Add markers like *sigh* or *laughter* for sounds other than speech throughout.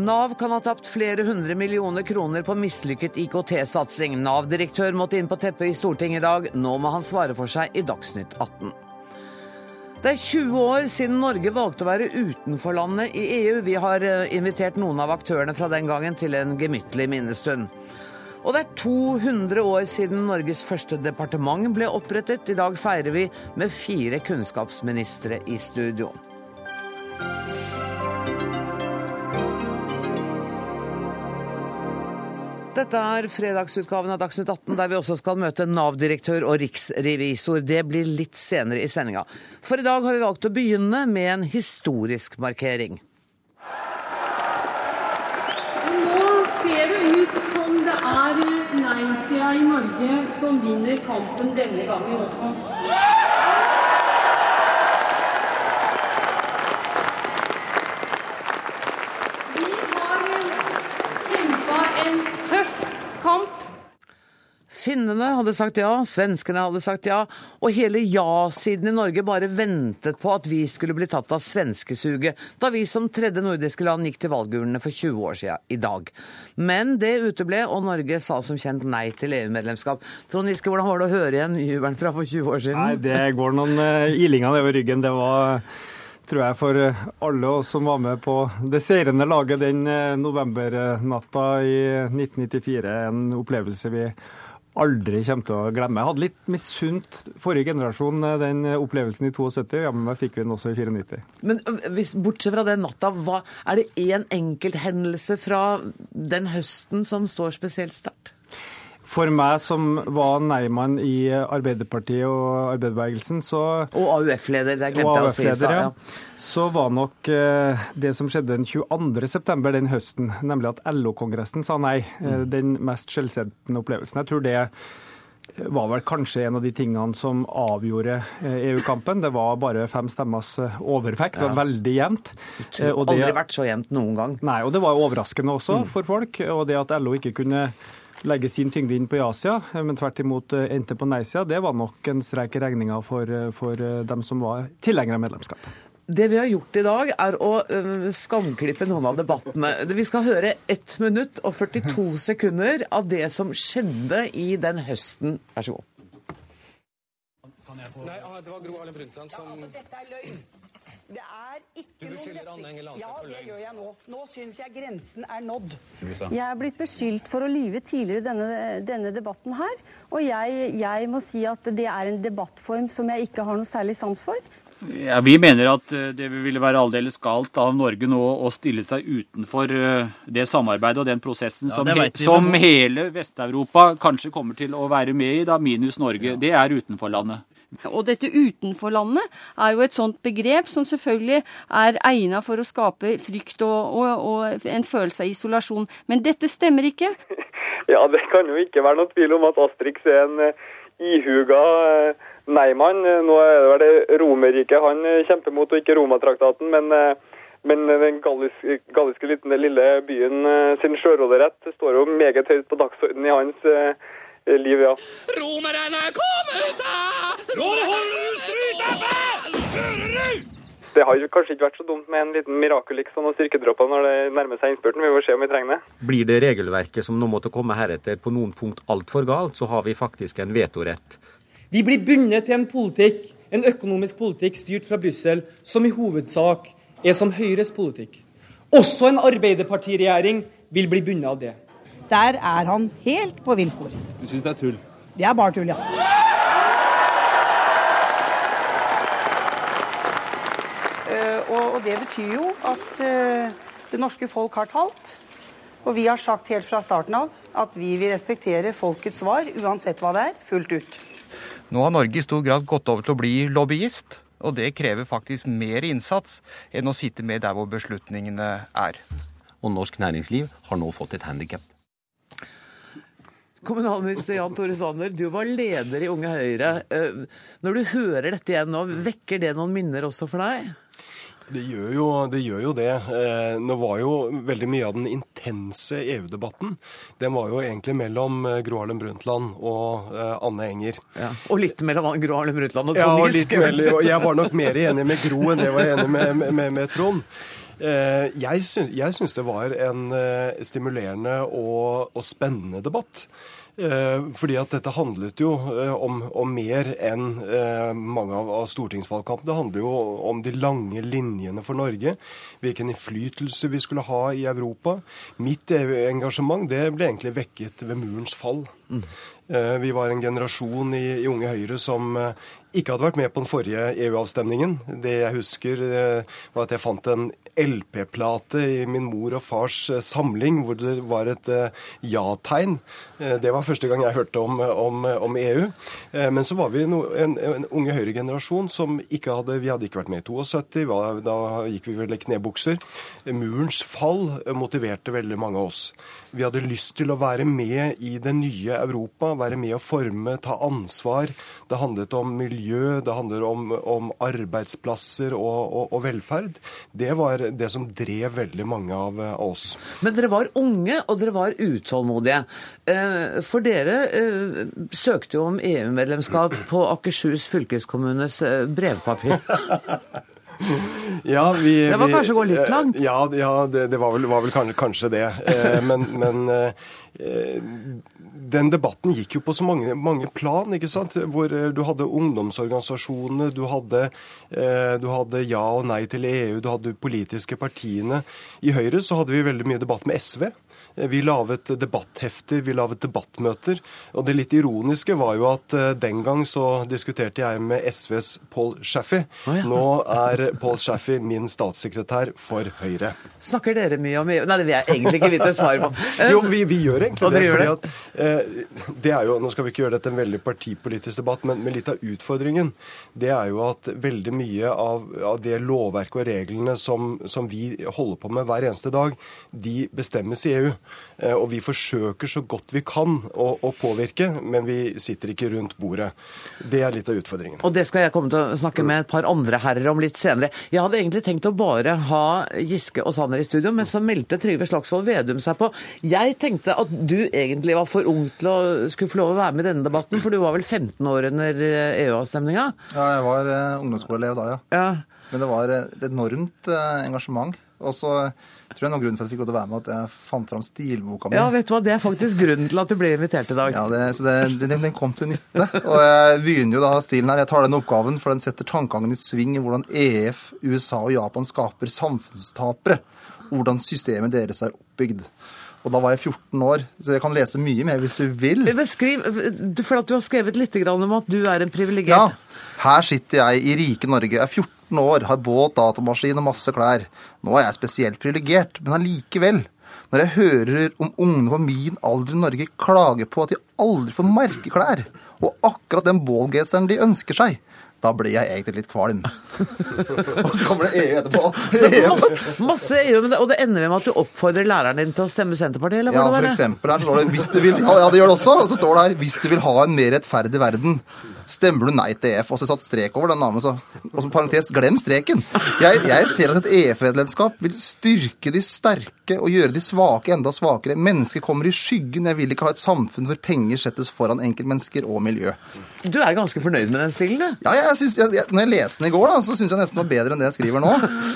Nav kan ha tapt flere hundre millioner kroner på mislykket IKT-satsing. Nav-direktør måtte inn på teppet i Stortinget i dag. Nå må han svare for seg i Dagsnytt 18. Det er 20 år siden Norge valgte å være utenforlandet i EU. Vi har eh, invitert noen av aktørene fra den gangen til en gemyttlig minnestund. Og det er 200 år siden Norges første departement ble opprettet. I dag feirer vi med fire kunnskapsministre i studio. Dette er fredagsutgaven av Dagsnytt 18, der vi også skal møte Nav-direktør og riksrevisor. Det blir litt senere i sendinga. For i dag har vi valgt å begynne med en historisk markering. Nå ser det ut som det er nei-sida i Norge som vinner kampen denne gangen også. Vi har kjempa en tøff kamp. Finnene hadde sagt ja, svenskene hadde sagt ja, og hele ja-siden i Norge bare ventet på at vi skulle bli tatt av svenskesuget da vi som tredje nordiske land gikk til valgurnene for 20 år siden i dag. Men det uteble, og Norge sa som kjent nei til EU-medlemskap. Trond Giske, hvordan var det å høre igjen jubelen fra for 20 år siden? Nei, det går noen uh, ilinger nedover ryggen. Det var tror jeg for eh, alle oss som var med på det seirende laget den eh, novembernatta i 1994, en opplevelse vi aldri kommer til å glemme. Jeg hadde litt misunt forrige generasjon den opplevelsen i 72. Ja, men fikk vi den også i 94. Men hvis, bortsett fra den natta, hva, er det én enkelthendelse fra den høsten som står spesielt sterkt? For meg som var nei-mann i Arbeiderpartiet og arbeiderbevegelsen, så Og AUF-leder, det glemte jeg å si i stad. Ja. Så var nok det som skjedde den 22.9. den høsten, nemlig at LO-kongressen sa nei, mm. den mest skjellsettende opplevelsen. Jeg tror det var vel kanskje en av de tingene som avgjorde EU-kampen. Det var bare fem stemmers overvekt. Det var veldig jevnt. Det, Aldri vært så jevnt noen gang. Nei, og det var overraskende også mm. for folk. Og det at LO ikke kunne legge sin tyngde inn på ja-sida, men tvert imot endte på nei-sida, det var nok en strek i regninga for, for dem som var tilhengere av medlemskap. Det vi har gjort i dag, er å skamklippe noen av debattene. Vi skal høre 1 minutt og 42 *laughs* sekunder av det som skjedde i den høsten. Vær så god. Nei, det var Gro Harlem Brundtland som ja, altså, Dette er løgn. Det er ikke Du beskylder Anne Enger Lahnstein ja, for løgn. Ja, det gjør jeg nå. Nå syns jeg grensen er nådd. Jeg er blitt beskyldt for å lyve tidligere i denne, denne debatten her. Og jeg, jeg, må si at det er en debattform som jeg ikke har noe særlig sans for. Ja, Vi mener at det ville være aldeles galt av Norge nå å stille seg utenfor det samarbeidet og den prosessen Ja, som, he som hele Vest-Europa kanskje kommer til å være med i, da minus Norge. Det er utenforlandet. Og dette utenforlandet er jo et sånt begrep som selvfølgelig er egnet for å skape frykt og, og, og en følelse av isolasjon. Men dette stemmer ikke. *laughs* Ja, det kan jo ikke være noen tvil om at Astrix er en eh, ihuga eh, nei-mann. Nå er det vel Romerriket han eh, kjemper mot, og ikke Romatraktaten. Men, men den galliske, galliske liten, lille byen sin sjørollerett står jo meget høyt på dagsordenen i hans liv, ja. Romerne er ut da! Nå holder du stryteppe! Hører du? Det har jo kanskje ikke vært så dumt med en liten mirakel liksom, og styrkedråper når det nærmer seg innspurten. Vi får se om vi trenger det. Blir det regelverket som nå måtte komme heretter på noen punkt altfor galt, så har vi faktisk en vetorett. Vi blir bundet til en politikk, en økonomisk politikk styrt fra Brussel, som i hovedsak er som Høyres politikk. Også en arbeiderpartiregjering vil bli bundet av det. Der er han helt på villspor. Du syns det er tull? Det er bare tull, ja. Eh, og, og det betyr jo at eh, det norske folk har talt. Og vi har sagt helt fra starten av at vi vil respektere folkets svar, uansett hva det er, fullt ut. Nå har Norge i stor grad gått over til å bli lobbyist, og det krever faktisk mer innsats enn å sitte med der hvor beslutningene er. Og norsk næringsliv har nå fått et handikap. Kommunalminister Jan Tore Sanner, du var leder i Unge Høyre. Eh, Når du hører dette igjen nå, vekker det noen minner også for deg? Det gjør, jo, det gjør jo det. Eh, Nå var jo veldig mye av den intense EU-debatten den var jo egentlig mellom eh, Gro Harlem Brundtland og Anne Enger. Ja. Og litt mellom Gro Harlem Brundtland og Ja, Trond og litt mellom- jeg var nok mer enig med Gro enn jeg var enig med, med, med, med Trond. Eh, Jeg syns, det var en eh, stimulerende og, og spennende debatt. Eh, Fordi at dette handlet jo om, om mer enn mange av, av stortingsvalgkampene. Det handler jo om de lange linjene for Norge. Hvilken innflytelse vi skulle ha i Europa. Mitt EU-engasjement det ble egentlig vekket ved murens fall. Mm. Vi var en generasjon i, i Unge Høyre som ikke hadde vært med på den forrige EU-avstemningen. Det jeg husker, eh, var at jeg fant en LP-plate i min mor og fars eh, samling hvor det var et eh, ja-tegn. Det var første gang jeg hørte om, om, om EU. Men så var vi no, en, en Unge Høyre-generasjon som ikke hadde Vi hadde ikke vært med i 72, da gikk vi vel i knebukser. Murens fall motiverte veldig mange av oss. Vi hadde lyst til å være med i det nye Europa, være med å forme, ta ansvar. Det handlet om miljø, det handler om, om arbeidsplasser og, og, og velferd. Det var det som drev veldig mange av, av oss. Men dere var unge, og dere var utålmodige. Eh, For dere eh, søkte jo om EU-medlemskap på Akershus fylkeskommunes eh, brevpapir. *laughs* *laughs* Ja, vi, Det var kanskje å gå litt eh, langt? Ja, ja det, det var vel, var vel kanskje, det. Eh, Men, *laughs* men eh, den debatten gikk jo på så mange, mange plan, ikke sant? Hvor du hadde ungdomsorganisasjonene, du hadde, du hadde ja og nei til EU, du hadde politiske partiene. I Høyre så hadde vi veldig mye debatt med SV. Vi laget debatthefter, vi laget debattmøter. Og det litt ironiske var jo at eh, den gang så diskuterte jeg med SVs Paul Shaffy. Nå er Paul Shaffy min statssekretær for Høyre. Snakker dere mye om EU? Nei, det vil jeg egentlig ikke vite svar på. Jo, vi, vi gjør egentlig det. fordi at, eh, det er jo, Nå skal vi ikke gjøre dette en veldig partipolitisk debatt, men, men litt av utfordringen det er jo at veldig mye av, av det lovverket og reglene som, som vi holder på med hver eneste dag, de bestemmes i EU. Eh, og vi forsøker så godt vi kan å, å påvirke, men vi sitter ikke rundt bordet. Det er litt av utfordringen. Og det skal jeg komme til å snakke med et par andre herrer om litt senere. Jeg hadde egentlig tenkt å bare ha Giske og Sanner i studio, men så meldte Trygve Slagsvold Vedum seg på. Jeg tenkte at du egentlig var for ung til å skulle få lov å være med i denne debatten, for du var vel 15 år under eh, EU-avstemninga? Ja, jeg var eh, ungdomsskoleelev da, ja. Ja. Men det var et enormt engasjement. Og så tror jeg noen grunn for at jeg fikk lov til å være med, at jeg fant fram stilboka mi. Ja, vet du hva, det er faktisk grunnen til at du ble invitert i dag. Ja, det, så det, den, den kom til nytte. Og jeg begynner jo da stilen her. Jeg tar den oppgaven, for den setter tankegangen i sving i hvordan EF, USA og Japan skaper samfunnstapere. Hvordan systemet deres er oppbygd. Og da var jeg 14 år, så jeg kan lese mye mer hvis du vil. Beskriv, for at du har skrevet litt om at du er en privilegert. Ja. Her sitter jeg i rike Norge, er 14 år, har båt, datamaskin og masse klær. Nå er jeg spesielt privilegert, men allikevel. Når jeg hører om ungene på min alder i Norge klage på at de aldri får merkeklær, og akkurat den bålgenseren de ønsker seg, da blir jeg egentlig litt kvalm. *laughs* og så kommer det EU etterpå. Så masse, masse EU, men det, og det ender med at du oppfordrer læreren din til å stemme Senterpartiet, eller Ja, hva for det var? for eksempel her står det hvis du vil, ja, ja, det gjør det også. Og så står det her hvis du vil ha en mer rettferdig verden, stemmer du nei til EF. Og så satt strek over den navnet, så. Og som parentes, glem streken. Jeg, jeg ser at et EF-medlemskap vil styrke de sterke og gjøre de svake enda svakere. Mennesker kommer i skyggen. Jeg vil ikke ha et samfunn hvor penger settes foran enkeltmennesker og miljø. Du er ganske fornøyd med den stilen, du? Ja, jeg synes, jeg, når jeg leste den i går, da, så syns jeg nesten det var bedre enn det jeg skriver nå.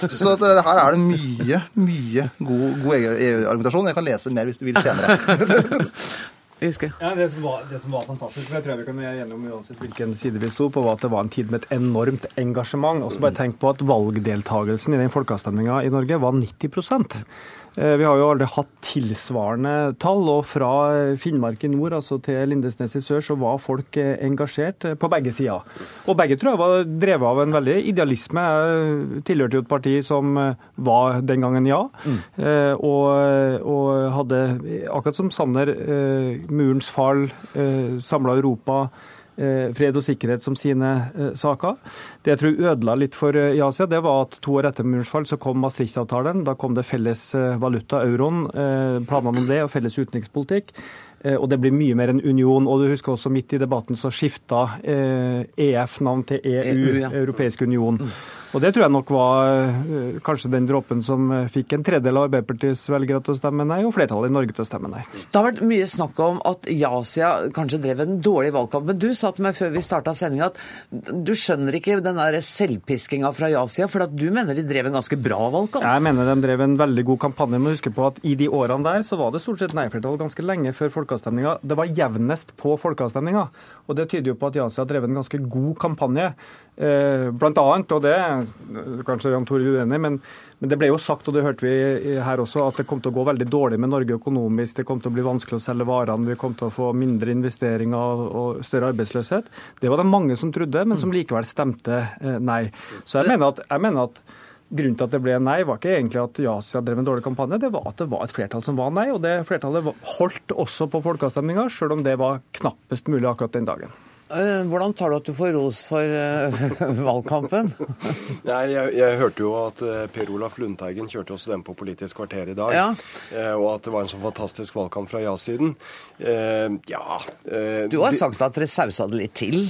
Så at, eh, her er det mye, mye god, god EU-argumentasjon. Jeg kan lese mer hvis du vil senere. *laughs* Ja, det, som var, det som var fantastisk, for jeg tror vi kan være enige om uansett hvilken side vi sto på, var at det var en tid med et enormt engasjement. Og så bare tenk på at valgdeltagelsen i den folkeavstemninga i Norge var 90 Eh, Vi har jo aldri hatt tilsvarende tall, og fra Finnmark i nord altså til Lindesnes i sør, så var folk eh, engasjert eh, på begge sider. Og begge tror jeg var drevet av en veldig idealisme. Jeg tilhørte jo et parti som eh, var den gangen ja, mm. og, og hadde, akkurat som Sanner, eh, murens fall, eh, samla Europa. Eh, Fred og sikkerhet som sine eh, saker. Det jeg tror ødela litt for eh, ja-sida, det var at to år etter murens fall så kom Maastricht-avtalen. Da kom det felles valuta, euroen, planene om det og felles utenrikspolitikk. Og det blir mye mer en union. Og du husker også midt i debatten så skifta EF navn til EU, EU, ja. Europeisk union. Og det tror jeg nok var eh, kanskje den dråpen som eh, fikk en tredjedel av Arbeiderpartiets velgere til å stemme nei, og flertallet i Norge til å stemme nei. Det har vært mye snakk om at ja-sida kanskje drev en dårlig valgkamp. Men du sa til meg før vi starta sendinga at du skjønner ikke den der selvpiskinga fra ja-sida, for at du mener de drev en ganske bra valgkamp? Jeg mener de drev en veldig god kampanje. Men husk på at i de årene der så var det stort sett nei-flertall ganske lenge før folkeavstemninga. Det var jevnest på folkeavstemninga. Og det tyder jo på at ja-sida drev en ganske god kampanje. Eh, blant annet, og det kanskje Jan Tore uenig, men, men det ble jo sagt, og det hørte vi her også, at det kom til å gå veldig dårlig med Norge økonomisk. Det kom til å bli vanskelig å selge varene, vi kom til å få mindre investeringer og større arbeidsløshet. Det var det mange som trodde, men som likevel stemte eh, nei. Så jeg mener at, jeg mener at Grunnen til at det ble nei, var ikke egentlig at ja-sida drev en dårlig kampanje, det var at det var et flertall som var nei. Og det flertallet holdt også på folkeavstemninga, sjøl om det var knappest mulig akkurat den dagen. Eh, hvordan tar du at du får ros for uh, *laughs* valgkampen? *laughs* Nei, jeg, jeg, hørte jo at uh, Per Olaf Lundteigen kjørte også den på Politisk kvarter i dag. Ja. Og at det var en sånn fantastisk valgkamp fra ja-siden. ja Du har sagt at dere sausa det litt til?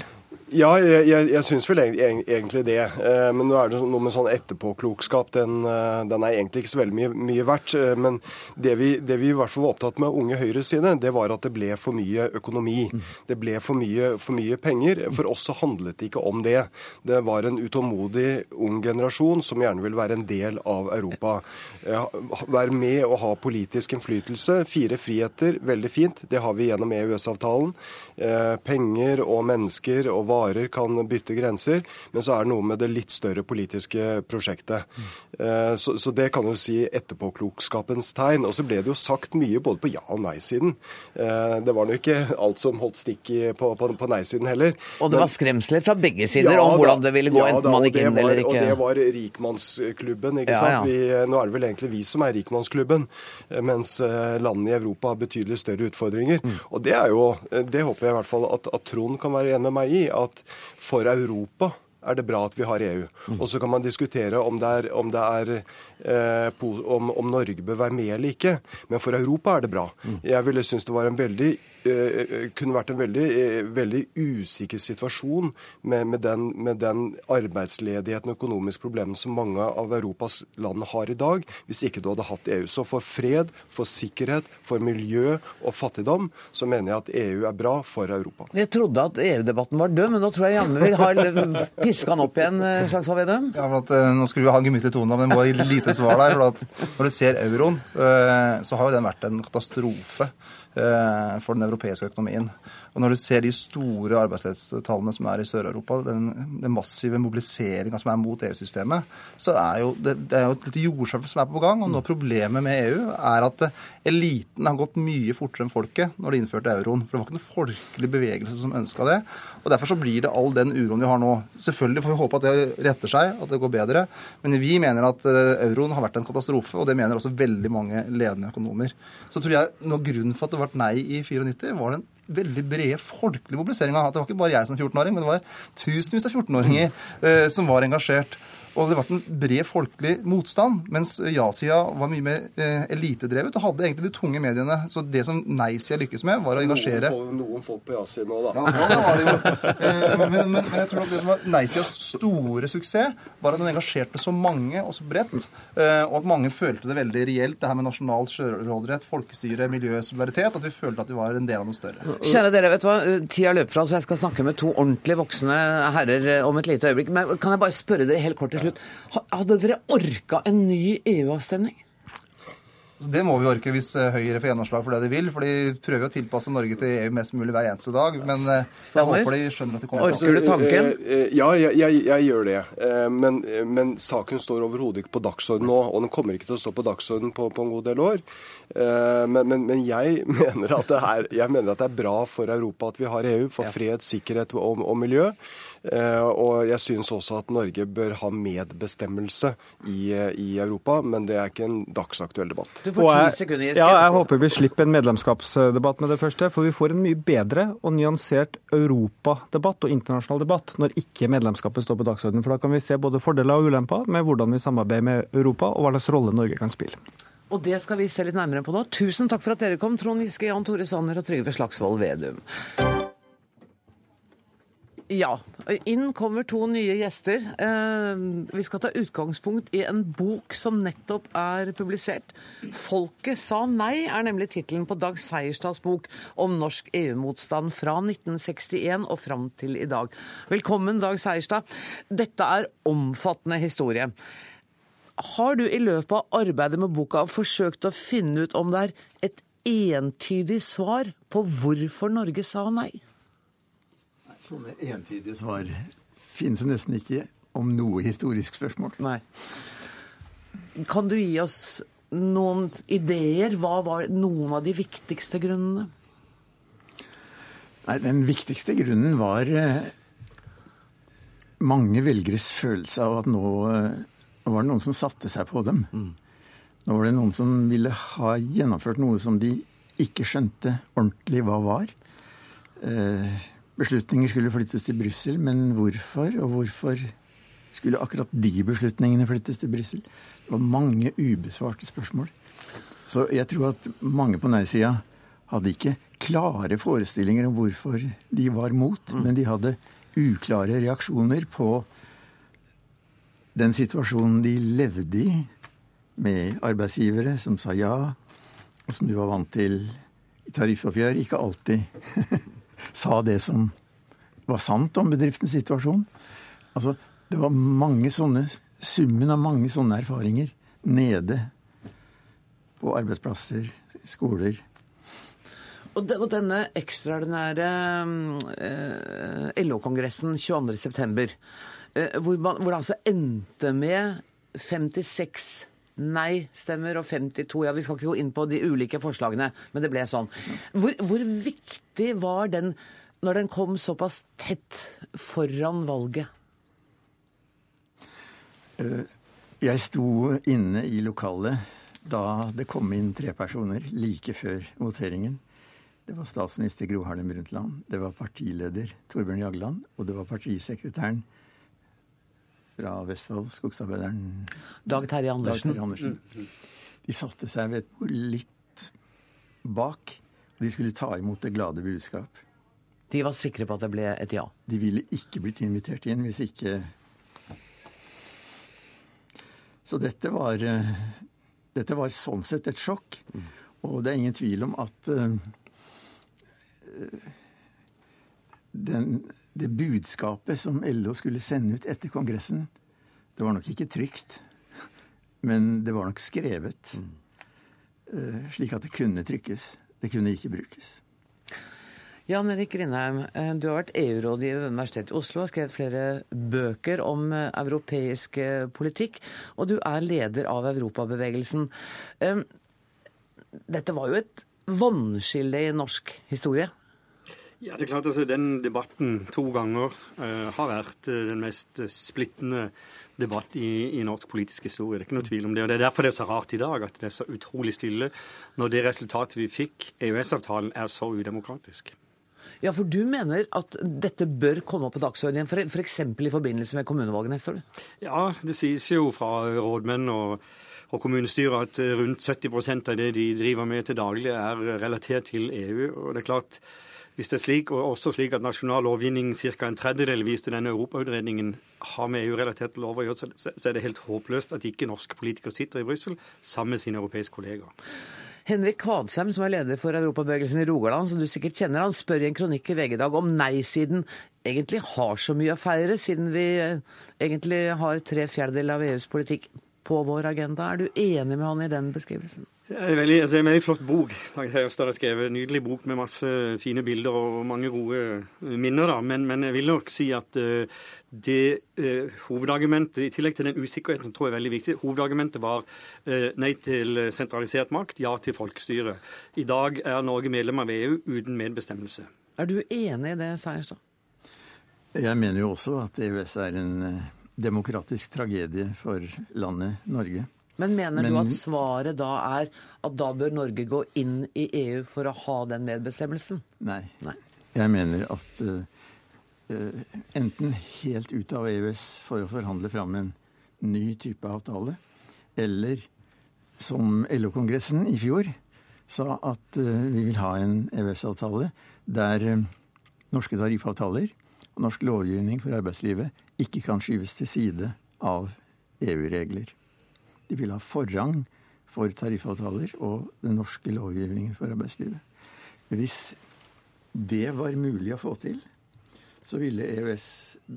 Ja, jeg, jeg, jeg syns vel egentlig det. Eh, men nå er det noe med sånn etterpåklokskap. Den, eh, den er egentlig ikke så veldig mye, mye verdt. Eh, men det vi, det vi, i hvert fall var opptatt med Unge Høyres side, det var at det ble for mye økonomi. Det ble for mye, for mye penger. For oss så handlet det ikke om det. Det var en utålmodig ung generasjon som gjerne vil være en del av Europa. Være med og ha politisk innflytelse. Fire friheter, veldig fint. Det har vi gjennom EØS-avtalen. Penger og mennesker og varer varer kan bytte grenser, men så er det noe med det litt større politiske prosjektet. Mm. Så, så, det kan du si etterpåklokskapens tegn. Og så ble det jo sagt mye både på ja- og nei-siden. Eh, det var nå ikke alt som holdt stikk på, på, på nei-siden heller. Og det var skremsler fra begge sider ja, om hvordan det ville gå, ja, enten man gikk inn eller ikke? Og det var rikmannsklubben, ikke sant. Vi, nå er det vel egentlig vi som er rikmannsklubben, mens landene i Europa har betydelig større utfordringer. Mm. Og det er jo, det håper jeg i hvert fall at, at Trond kan være enig med meg i. at for Europa er det bra at vi har EU. Og så kan man diskutere om, det er, om, det er, eh, om, om Norge bør være med eller ikke. Men for Europa er det bra. Jeg ville synes det var en veldig kunne vært en veldig, eh, veldig usikker situasjon med, med, den, med, den, arbeidsledigheten og økonomiske problemene som mange av Europas land har i dag, hvis ikke du hadde hatt EU. Så for fred, for sikkerhet, for miljø og fattigdom, så mener jeg at EU er bra for Europa. Jeg trodde at EU-debatten var død, men nå tror jeg jammen vil har piska den opp igjen, eh, Slagsvold Vedum. Ja, for at, nå skulle vi ha en gemyttlig tone, men det må gi lite svar der. for at Når du ser euroen, så har jo den vært en katastrofe for den europeiske økonomien. Og Når du ser de store arbeidsledighetstallene som er i Sør-Europa, den, den, massive mobiliseringa som er mot EU-systemet, så er jo det, det er jo et lite jordskjelv som er på gang. Og nå problemet med EU er at eliten har gått mye fortere enn folket når de innførte euroen. For det var ikke noen folkelig bevegelse som ønska det. Og Derfor så blir det all den uroen vi har nå. Selvfølgelig får vi håpe at det retter seg, at det går bedre. Men vi mener at eh, euroen har vært en katastrofe, og det mener også veldig mange ledende økonomer. Så tror jeg noe grunnen for at det ble nei i 94, var den veldig brede folkelige mobiliseringa. Det var ikke bare jeg som 14-åring, men det var tusenvis av 14-åringer eh, som var engasjert. Og det ble en bred folkelig motstand, mens ja-sida var mye mer eh, elitedrevet og hadde egentlig de tunge mediene. Så det som nei-sida lykkes med, var å engasjere Noen folk, noen folk på ja-siden òg, da. Ja, det var det jo. Eh, men, men, men, jeg tror at det som var nei-sidas store suksess, var at den engasjerte så mange og så bredt, eh, og at mange følte det veldig reelt, det her med nasjonal sjøråderett, folkestyre, miljøsolidaritet, at vi følte at vi var en del av noe større. Kjære dere, vet du hva? Tida løper fra, så jeg skal snakke med to ordentlig voksne herrer om et lite øyeblikk. Men kan jeg bare spørre dere helt kort til slutt. Hadde dere orka en ny EU-avstemning? Det må vi orke hvis eh, Høyre får gjennomslag for det de vil. For de prøver å tilpasse Norge til EU mest mulig hver eneste dag. Men eh, jeg håper de skjønner at de kommer til Orker du tanken? Eh, ja, jeg, jeg, jeg gjør det. Men, men saken står overhodet ikke på dagsorden nå. Og den kommer ikke til å stå på dagsorden på, på en god del år. Men, men, men jeg, *laughs* mener er, jeg, mener at det er bra for Europa at vi har EU. For fred, sikkerhet og, og miljø. Og jeg syns også at Norge bør ha medbestemmelse i, i Europa. Men det er ikke en dagsaktuell debatt. Du får ti sekunder, Ja, jeg håper vi slipper en medlemskapsdebatt med det første. For vi får en mye bedre og nyansert europadebatt og internasjonal debatt når ikke medlemskapet står på dagsordenen. For da kan vi se både fordeler og ulemper med hvordan vi samarbeider med Europa, og hva slags rolle Norge kan spille. Og det skal vi se litt nærmere på nå. Tusen takk for at dere kom, Trond Giske, Jan Tore Sanner og Trygve Slagsvold Vedum. Ja. Inn kommer to nye gjester. Eh, Vi skal ta utgangspunkt i en bok som nettopp er publisert. 'Folket sa nei' er nemlig tittelen på Dag Seierstads bok om norsk EU-motstand fra 1961 og fram til i dag. Velkommen, Dag Seierstad. Dette er omfattende historie. Har du i løpet av arbeidet med boka forsøkt å finne ut om det er et entydig svar på hvorfor Norge sa nei? Sånne entydige svar finnes det nesten ikke om noe historisk spørsmål. Nei. Kan du gi oss noen ideer? Hva var noen av de viktigste grunnene? Nei, Den viktigste grunnen var eh, mange velgeres følelse av at nå, eh, nå var det noen som satte seg på dem. Nå var det noen som ville ha gjennomført noe som de ikke skjønte ordentlig hva var. Eh, beslutninger skulle flyttes til Brussel, men hvorfor? Og hvorfor skulle akkurat de beslutningene flyttes til Brussel? Det var mange ubesvarte spørsmål. Så jeg tror at mange på nei-sida hadde ikke klare forestillinger om hvorfor de var mot, men de hadde uklare reaksjoner på den situasjonen de levde i, med arbeidsgivere som sa ja, og som du var vant til i tariffoppgjør, ikke alltid *laughs* sa det som var sant om bedriftens situasjon. Altså, det var mange sånne, summen av mange sånne erfaringer nede på arbeidsplasser, skoler. Og, denne ekstraordinære eh, LO-kongressen 22.9., eh, hvor, hvor det altså endte med 56 nei-stemmer og 52 Ja, vi skal ikke gå inn på de ulike forslagene, men det ble sånn. Hvor, hvor viktig var den når den kom såpass tett foran valget? Eh, Jeg sto inne i lokalet da det kom inn tre personer like før voteringen. Det var statsminister Gro Harlem Brundtland, det var partileder Torbjørn Jagland, og det var partisekretæren fra Vestfold, skogsarbeideren Dag Terje Andersen. Dag Terje Andersen. De satte seg ved et bord litt bak, og de skulle ta imot det glade budskap. De var sikre på at det ble et ja? De ville ikke blitt invitert inn hvis ikke Så dette var, eh, dette var sånn sett et sjokk. Og det er ingen tvil om at uh, den, det budskapet som LO skulle sende ut etter Kongressen, det var nok ikke trygt, men det var nok skrevet eh, slik at det kunne trykkes. Det kunne ikke brukes. Jan Erik Grindheim, eh, du har vært EU-rådgiver ved Universitetet i Oslo og har skrevet flere bøker om eh, europeisk politikk, og du er leder av Europabevegelsen. Dette var jo et vannskille i norsk historie. Ja, det er klart altså Den debatten to ganger uh, har vært uh, den mest eh, splittende debatt i, i norsk politisk historie. Det er ikke noe tvil om det. og Det er derfor det er så rart i dag at det er så utrolig stille når det resultatet vi fikk, EØS-avtalen, er så udemokratisk. Ja, for du mener at dette bør komme opp på dagsordenen, f.eks. i forbindelse med kommunevalget neste år? Ja, det sies jo fra rådmenn og, og kommunestyret at rundt 70 av det de driver med til daglig, er relatert til EU. og det er klart hvis det er slik, og også slik at nasjonal lovgivning ca. en tredjedel viste denne europautredningen har med EU-relaterte lover å gjøre, så er det helt håpløst at ikke norske politikere sitter i Brussel sammen med sine europeiske kolleger. Henrik Kvadsheim, som er leder for Europabevegelsen i Rogaland, som du sikkert kjenner, han spør i en kronikk i VG i dag om nei-siden egentlig har så mye å feire, siden vi eh, egentlig har tre fjerdedeler av EUs politikk på vår agenda. Er du enig med han i den beskrivelsen? Det er en veldig, altså, en veldig flott bok. Høyestad har skrevet en nydelig bok med masse fine bilder og mange gode eh, minner. da. Men, men jeg vil nok si at uh, det uh, hovedargumentet, i tillegg til den usikkerheten som tror jeg er veldig viktig, hovedargumentet var uh, nei til sentralisert makt, ja til folkestyre. I dag er Norge medlem av EU uten medbestemmelse. Er du enig i det, Seierstad? Jeg mener jo også at EØS er en demokratisk tragedie for landet Norge. Men mener Men- du at svaret da er at da bør Norge gå inn i EU for å ha den medbestemmelsen? Nei. Jeg mener at eh, enten helt ut av EØS for å forhandle fram en ny type avtale, eller som LO-kongressen i fjor sa at uh, vi vil ha en EØS-avtale der uh, norske tariffavtaler og norsk lovgivning for arbeidslivet ikke kan skyves til side av EU-regler. De vil ha forrang for tariffavtaler og den norske lovgivningen for arbeidslivet. Hvis det var mulig å få til, så ville EØS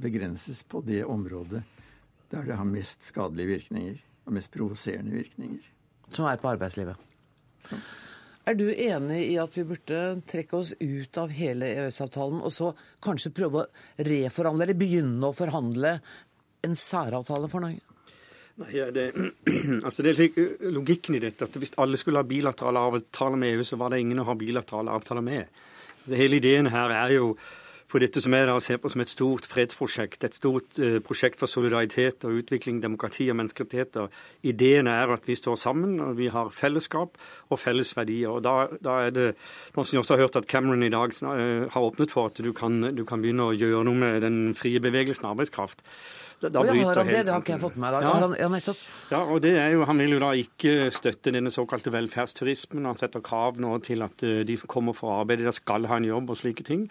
begrenses på det området der det har mest skadelige virkninger og mest provoserende virkninger. Som er på arbeidslivet. Er du enig i at vi burde trekke oss ut av hele EØS-avtalen og så kanskje prøve å reforhandle, eller begynne å forhandle en særavtale for Norge? Nei, ja, det, *clears throat* altså det er slik, Logikken i dette at hvis alle skulle ha bilaterale avtaler med EU, så var det ingen å ha bilaterale avtaler med. Så hele ideen her er jo for dette som jeg da ser på som et stort fredsprosjekt, et stort uh, prosjekt for solidaritet og utvikling, demokrati og menneskerettigheter. Ideen er at vi står sammen, og vi har fellesskap og felles verdier. Og Da, da er det, noen som jeg også har hørt at Cameron i dag uh, har åpnet for, at du kan, du kan, begynne å gjøre noe med den frie bevegelsen av arbeidskraft. Da, da ja, har han det? Det har ikke jeg fått med meg. Ja. ja, nettopp. Ja, og det er jo, Han vil jo da ikke støtte denne såkalte velferdsturismen. Han setter krav nå til at uh, de som kommer for å arbeide, skal ha en jobb og slike ting.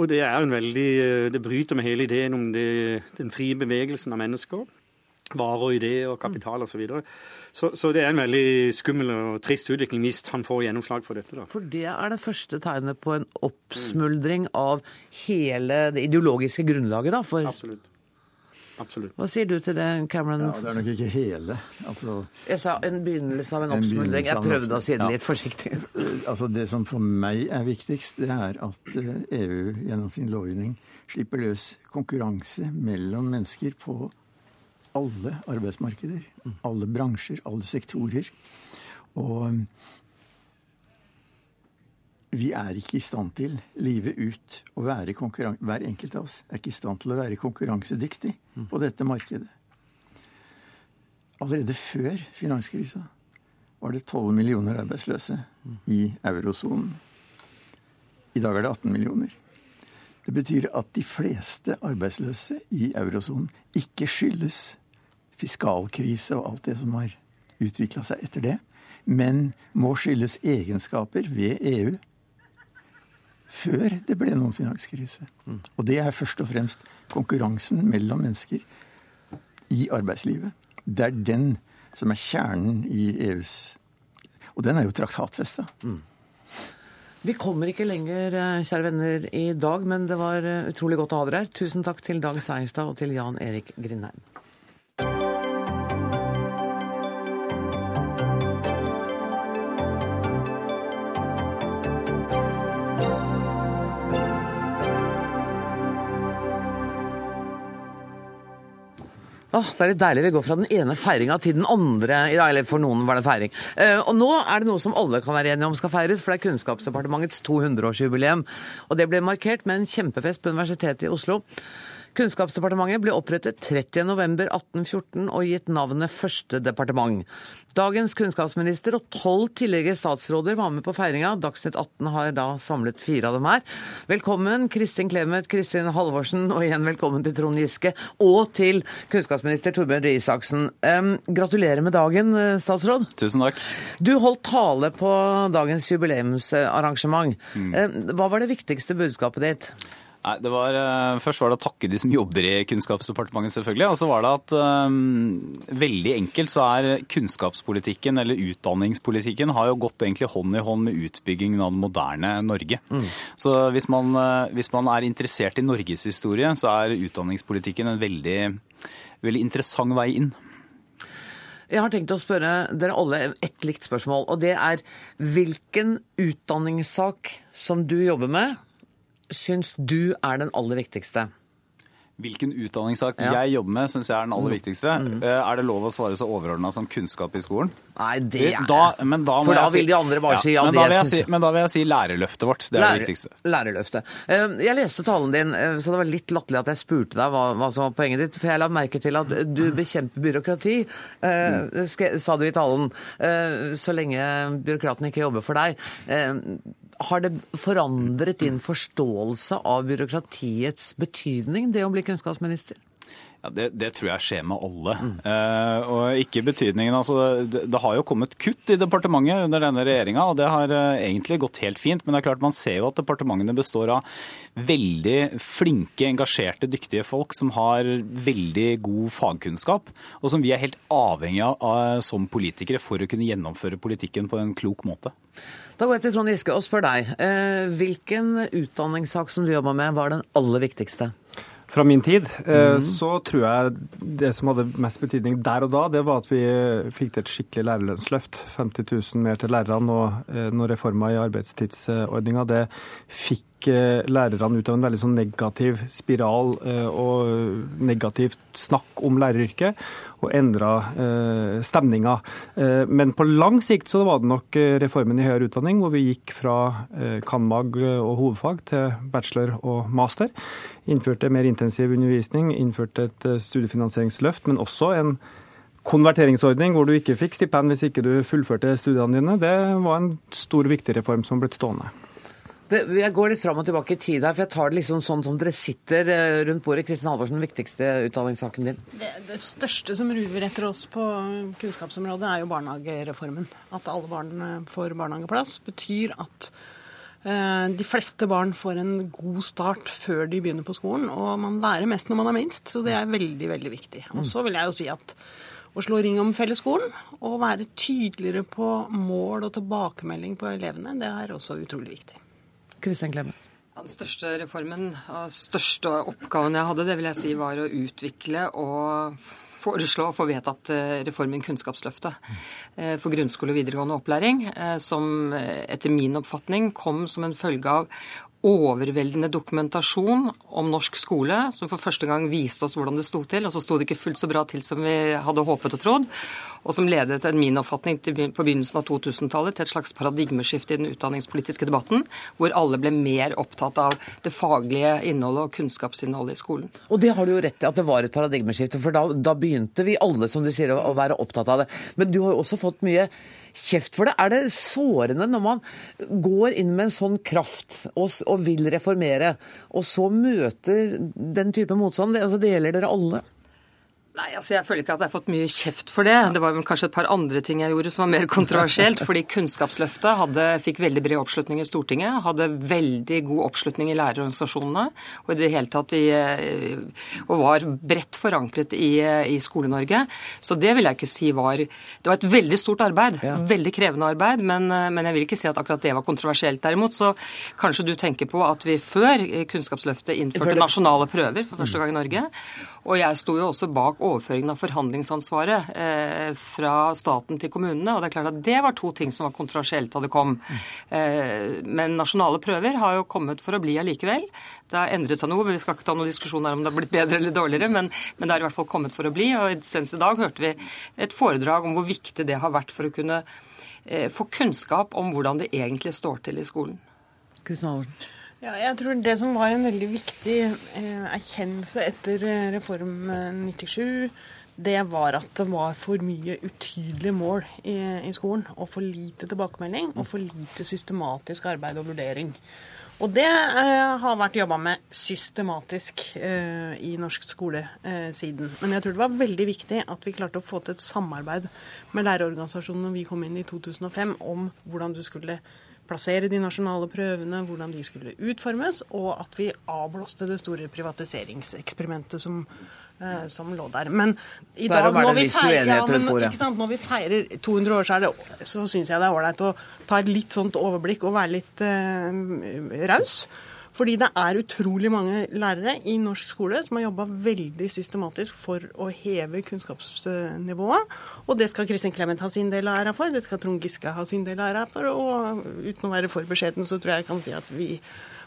Og det er en veldig, det bryter med hele ideen om det, den frie bevegelsen av mennesker. Varer, ideer, og kapital osv. Så, videre. så Så det er en veldig skummel og trist utvikling hvis han får gjennomslag for dette. da. For det er det første tegnet på en oppsmuldring av hele det ideologiske grunnlaget da, for Absolutt. Absolutt. Hva sier du til det, Cameron? Ja, Det er nok ikke hele. Altså, jeg sa en begynnelse av en oppsmuldring. Jeg prøvde å si det litt forsiktig. altså Det som for meg er viktigst, det er at EU eh, e gjennom sin lovgivning slipper løs konkurranse mellom mennesker på alle arbeidsmarkeder. Alle bransjer, alle sektorer. Og vi er ikke i stand til livet ut å være Hver enkelt av oss er ikke i stand til å være konkurransedyktig på dette markedet. Allerede før finanskrisa var det 12 millioner arbeidsløse i eurosonen. I dag er det 18 millioner. Det betyr at de fleste arbeidsløse i eurosonen ikke skyldes fiskalkrise og alt det som har utvikla seg etter det, men må skyldes egenskaper ved EU før det ble noen finanskrise. Og det er først og fremst konkurransen mellom mennesker i arbeidslivet. Det er den som er kjernen i EUs Og den er jo traktatfesta. Mm. Vi kommer ikke lenger, eh, kjære venner, i dag, men det var eh, utrolig godt å ha dere her. Tusen takk til Dag Seierstad og til Jan Erik Grindheim. Det er litt deilig. Vi går fra den ene feiringa til den andre i dag. Eller for noen var det feiring. Uh, og nå er det noe som alle kan være enige om skal feires, for det er Kunnskapsdepartementets 200-årsjubileum. Og det ble markert med en kjempefest på Universitetet i Oslo. Kunnskapsdepartementet ble opprettet 30.11.1814 og gitt navnet Første departement. Dagens kunnskapsminister og tolv tidligere statsråder var med på feiringa. Dagsnytt 18 har da samlet fire av dem her. Velkommen Kristin Clemet, Kristin Halvorsen og igjen velkommen til Trond Giske. Og til kunnskapsminister Torbjørn Røe Isaksen. Gratulerer med dagen, eh, statsråd. Tusen takk. Du holdt tale på dagens jubileumsarrangement. Mm. Hva var det viktigste budskapet ditt? Nei, det var, uh, Først var det å takke de som jobber i Kunnskapsdepartementet, selvfølgelig. Og så var det at um, veldig enkelt så er kunnskapspolitikken, eller utdanningspolitikken, har jo gått egentlig hånd i hånd med utbyggingen av det moderne Norge. Mm. Så hvis man, uh, hvis man, er interessert i norgeshistorie, så er utdanningspolitikken en veldig, veldig interessant vei inn. Jeg har tenkt å spørre dere alle et likt spørsmål, og det er hvilken utdanningssak som du jobber med, syns du er den aller viktigste? Hvilken utdanningssak ja. jeg jobber med, syns jeg er den aller mm. viktigste. Mm. Eh, er det lov å svare så overordna som kunnskap i skolen? Nei, det er da, da For da vil de andre bare ja, si ja, men, det da si, men da vil jeg si lærerløftet vårt. Det er Lærer, det viktigste. Lærerløftet. Eh, jeg leste talen din, eh, så det var litt latterlig at jeg spurte deg hva, hva, som var poenget ditt. For jeg la merke til at du bekjemper byråkrati, mm. sa du i talen. Så lenge byråkratene ikke jobber for deg har det forandret din forståelse av byråkratiets betydning, det å bli kunnskapsminister? Ja, det, det, tror jeg skjer med alle. Mm. Eh, og ikke betydningen altså, det, det, har jo kommet kutt i departementet under denne regjeringa, og det har eh, egentlig gått helt fint. Men det er klart man ser jo at departementene består av veldig flinke, engasjerte, dyktige folk som har veldig god fagkunnskap, og som vi er helt avhengig av, av som politikere for å kunne gjennomføre politikken på en klok måte. Da går jeg til Trond Giske og spør deg. Eh, hvilken utdanningssak som du jobba med, var den aller viktigste? Fra min tid, mm. så tror jeg det som hadde mest betydning der og da, det var at vi fikk til et skikkelig lærerlønnsløft. 50 000 mer til lærerne og eh, noen reformer i arbeidstidsordninga. Det fikk lærerne ut av en veldig sånn negativ spiral og negativt snakk om læreryrket og endra eh, stemninga. Eh, men på lang sikt så var det nok eh, reformen i høyere utdanning, hvor vi gikk fra eh, cand.mag. og hovedfag til bachelor og master. Innførte mer intensiv undervisning, innførte et eh, studiefinansieringsløft, men også en konverteringsordning hvor du ikke fikk stipend hvis ikke du fullførte studiene dine. Det var en stor, viktig reform som ble stående. Det, jeg går litt fram og tilbake i tid her, for jeg tar det liksom sånn som dere sitter eh, rundt bordet. Kristin Halvorsen, den viktigste utdanningssaken din? Det, det, største som ruver etter oss på kunnskapsområdet, er jo barnehagereformen. At alle barn eh, får barnehageplass, betyr at eh, de fleste barn får en god start før de begynner på skolen. Og man lærer mest når man er minst, så det er veldig, veldig viktig. Og så vil jeg jo si at å slå ring om fellesskolen og være tydeligere på mål og tilbakemelding på elevene, det er også utrolig viktig. Kristian Klemme. Den største reformen og største oppgaven jeg hadde, det vil jeg si var å utvikle og foreslå og få vedtatt eh, reformen Kunnskapsløftet eh, for grunnskole og videregående opplæring, eh, som etter min oppfatning kom som en følge av overveldende dokumentasjon om norsk skole, som for første gang viste oss hvordan det sto til. Og så sto det ikke fullt så bra til som vi hadde håpet og trodd. Og som ledet til min oppfatning på begynnelsen av 2000-tallet til et slags paradigmeskifte i den utdanningspolitiske debatten, hvor alle ble mer opptatt av det faglige innholdet og kunnskapsinnholdet i skolen. Og det har du jo rett i, at det var et paradigmeskifte. For da, da begynte vi alle, som du sier, å, å være opptatt av det. Men du har jo også fått mye kjeft for det. Er det sårende når man går inn med en sånn kraft og, og vil reformere, og så møter den type motstand? Det, altså, det gjelder dere alle? Nei, altså Jeg føler ikke at jeg har fått mye kjeft for det. Det var kanskje et par andre ting jeg gjorde som var mer *laughs* kontroversielt. fordi Kunnskapsløftet hadde, fikk veldig bred oppslutning i Stortinget. Hadde veldig god oppslutning i lærerorganisasjonene. Og i det hele tatt i, eh, og var bredt forankret i, i Skole-Norge. Så det vil jeg ikke si var Det var et veldig stort arbeid. Ja. Veldig krevende arbeid. Men, eh, men, jeg vil ikke si at akkurat det var kontroversielt. Derimot så kanskje du tenker på at vi før Kunnskapsløftet innførte nasjonale prøver for første gang i Norge. Og jeg sto jo også bak overføringen av forhandlingsansvaret eh, fra staten til kommunene. Og det er klart at det var to ting som var kontroversielt da det kom. Eh, men nasjonale prøver har jo kommet for å bli allikevel. Det har endret seg noe. Vi skal ikke ta noen diskusjon her om det har blitt bedre eller dårligere, men, men det har i hvert fall kommet for å bli. Og senest i dag hørte vi et foredrag om hvor viktig det har vært for å kunne eh, få kunnskap om hvordan det egentlig står til i skolen. Kristian. Ja, jeg tror det som var en veldig viktig eh, erkjennelse etter eh, Reform 97, det var at det var for mye utydelige mål i, i skolen. Og for lite tilbakemelding og for lite systematisk arbeid og vurdering. Og det eh, har vært jobba med systematisk eh, i norsk skole eh, siden. Men jeg tror det var veldig viktig at vi klarte å få til et samarbeid med lærerorganisasjonene når vi kom inn i 2005 om hvordan du skulle plassere de nasjonale prøvene, hvordan de skulle utformes, og at vi avblåste det store privatiseringseksperimentet som, eh, som lå der. Men i dag, når vi, feirer, ja, men, når vi, feirer, 200 år, så, det, så syns jeg det er ålreit å ta et litt sånt overblikk og være litt eh, raus. Fordi det er utrolig mange lærere i norsk skole som har jobba veldig systematisk for å heve kunnskapsnivået. Og det skal Kristin Clemet ha sin del av æra for, det skal Trond Giske ha sin del av æra for. Og uten å være for beskjeden, så tror jeg jeg kan si at vi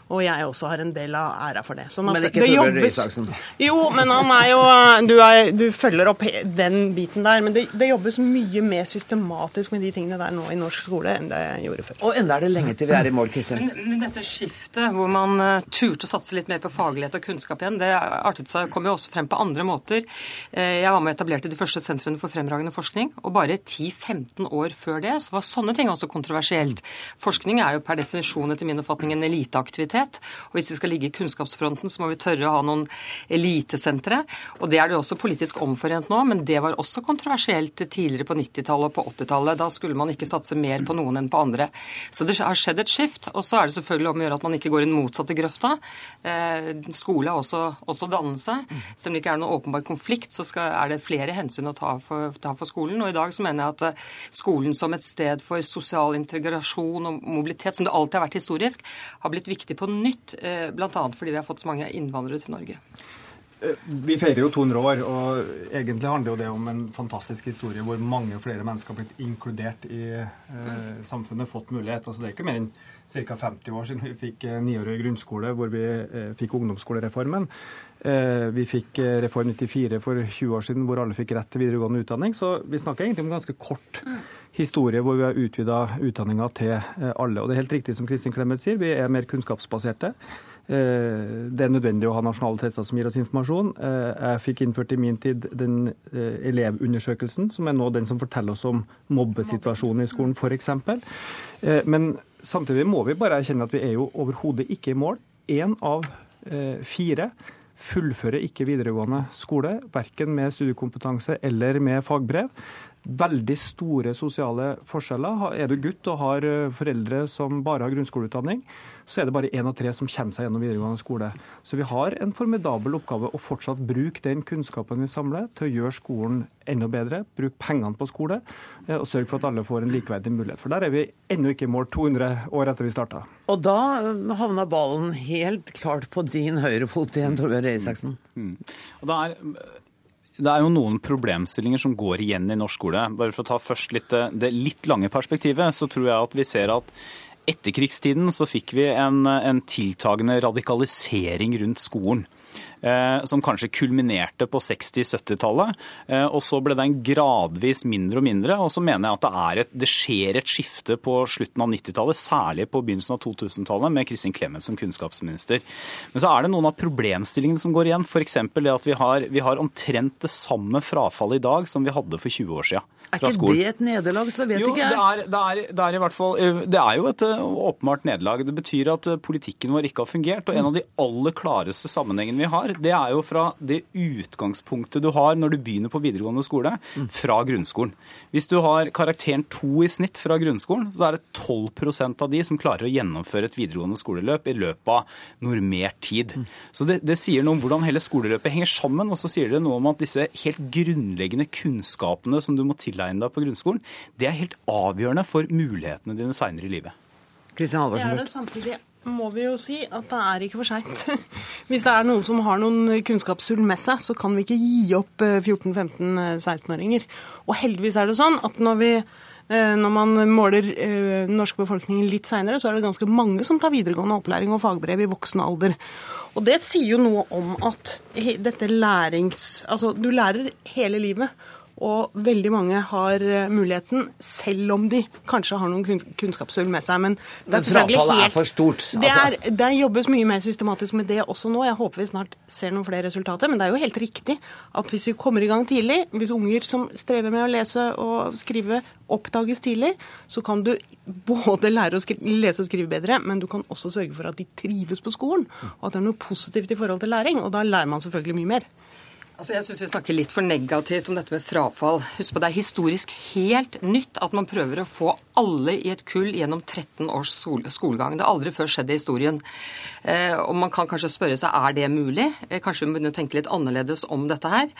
og jeg også har en del av æra for det. Sånn men ikke Torbjørn Røe Isaksen? Jo, men han er jo du, er, du, følger opp den biten der. Men det, det, jobbes mye mer systematisk med de tingene der nå i norsk skole enn det gjorde før. Og enda er det lenge til vi er i mål, Kristin. Men, men, dette skiftet hvor man uh, turte å satse litt mer på faglighet og kunnskap igjen, det artet seg, kom jo også frem på andre måter. Uh, jeg var med og etablerte de første sentrene for fremragende forskning, og bare 10-15 år før det så var sånne ting også kontroversielt. Forskning er jo per definisjon etter min oppfatning en eliteaktivitet mobilitet. Og hvis vi skal ligge i kunnskapsfronten, så må vi tørre å ha noen elitesentre. Og det er det også politisk omforent nå, men det var også kontroversielt tidligere på 90-tallet og på 80-tallet. Da skulle man ikke satse mer på noen enn på andre. Så det har skjedd et skift. Og så er det selvfølgelig om å gjøre at man ikke går i den motsatte grøfta. Eh, skole er også, også dannelse. Selv om det ikke er noen åpenbar konflikt, så skal, er det flere hensyn å ta for, ta for skolen. Og i dag så mener jeg at eh, skolen som et sted for sosial integrasjon og mobilitet, som det alltid har vært historisk, har blitt viktig på nytt. Eh, Bl.a. fordi vi har fått så mange innvandrere til Norge. Vi feirer jo 200 år, og egentlig handler jo det om en fantastisk historie hvor mange flere mennesker har blitt inkludert i eh, samfunnet, fått mulighet. Altså Det er ikke mer enn ca. 50 år siden vi fikk eh, niårig grunnskole, hvor vi eh, fikk ungdomsskolereformen. Eh, vi fikk eh, Reform 94 for 20 år siden, hvor alle fikk rett til videregående utdanning. Så vi snakker egentlig om en ganske kort historie hvor vi har utvida utdanninga til eh, alle. Og det er helt riktig som Kristin Clemet sier, vi er mer kunnskapsbaserte. Det er nødvendig å ha nasjonale tester som gir oss informasjon. Jeg fikk innført i min tid den elevundersøkelsen, som er nå den som forteller oss om mobbesituasjonen i skolen, f.eks. Men samtidig må vi bare erkjenne at vi er jo overhodet ikke i mål. Én av fire fullfører ikke videregående skole, verken med studiekompetanse eller med fagbrev. Veldig store sosiale forskjeller. Er du gutt og har eh, foreldre som bare har grunnskoleutdanning, så er det bare én av tre som kommer seg gjennom videregående skole. Så vi har en formidabel oppgave å fortsatt bruke den kunnskapen vi samler, til å gjøre skolen enda bedre. Bruke pengene på skole, eh, og sørge for at alle får en likeverdig mulighet. For der er vi ennå ikke i mål 200 år etter vi starta. Og da eh, havna ballen helt klart på din høyre fot igjen, Torbjørn Røe Isaksen. Mm. Og det er, det er jo noen problemstillinger som går igjen i norsk skole. Bare for å ta først litt, eh, det litt lange perspektivet, så tror jeg at vi ser at etterkrigstiden så fikk vi en, en tiltagende radikalisering rundt skolen. Eh, som kanskje kulminerte på 60-70-tallet. Eh, og så ble den gradvis mindre og mindre. Og så mener jeg at det, et, det skjer et skifte på slutten av 90-tallet, særlig på begynnelsen av 2000-tallet, med Kristin Clemet som kunnskapsminister. Men så er det noen av problemstillingene som går igjen. F.eks. det at vi har, vi har omtrent det samme frafallet i dag som vi hadde for 20 år siden. Er ikke det et nederlag, så vet Jo, ikke det jeg. er, det, er, det er i hvert fall eh, Det er jo et åpenbart nederlag. Det betyr at politikken vår ikke har fungert. Og en av de aller klareste sammenhengene vi har, det er jo fra det utgangspunktet du har når du begynner på videregående skole, fra grunnskolen. Hvis du har karakteren to i snitt fra grunnskolen, så er det 12% av de som klarer å gjennomføre et videregående skoleløp i løpet av normert tid. Så det, det sier noe om hvordan hele skoleløpet henger sammen, og så sier det noe om at disse helt grunnleggende kunnskapene som du må tilegne deg på grunnskolen, det er helt avgjørende for mulighetene dine seinere i livet. Kristian Det er det samtidig må vi jo si at det er ikke for seint. *laughs* Hvis det er noen som har noen kunnskapshull med seg, så kan vi ikke gi opp eh, 14-15-16-åringer. Og heldigvis er det sånn at når, vi, eh, når man måler norsk befolkningen litt seinere, så er det ganske mange som tar videregående opplæring og fagbrev i voksen alder. Og det sier jo noe om at dette lærings... Altså, du lærer hele livet. Og veldig mange har eh, muligheten, selv om de kanskje har noen kun- kunnskapshull med seg. Men, Men frafallet er for stort, Det, altså. er, det jobbes mye mer systematisk med det også nå. Jeg håper vi snart ser noen flere resultater. Men det er jo helt riktig at hvis vi kommer i gang tidlig, hvis unger som strever med å lese og skrive oppdages tidlig, så kan du både lære å lese og skrive bedre, men du kan også sørge for at de trives på skolen, og at det er noe positivt i forhold til læring. Og da lærer man selvfølgelig mye mer. Altså jeg syns vi snakker litt for negativt om dette med frafall. Husk på Det er historisk helt nytt at man prøver å få alle i et kull gjennom 13 års skolegang. Det har aldri før skjedd i historien. Eh, og man kan kanskje spørre seg er det mulig. Eh, kanskje vi må å tenke litt annerledes om dette her.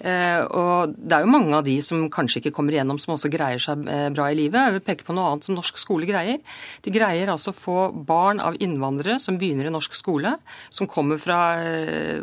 Eh, og det er jo mange av de som kanskje ikke kommer igjennom, som også greier seg bra i livet. Jeg vil peke på noe annet som norsk skole greier. De greier altså å få barn av innvandrere som begynner i norsk skole, som kommer fra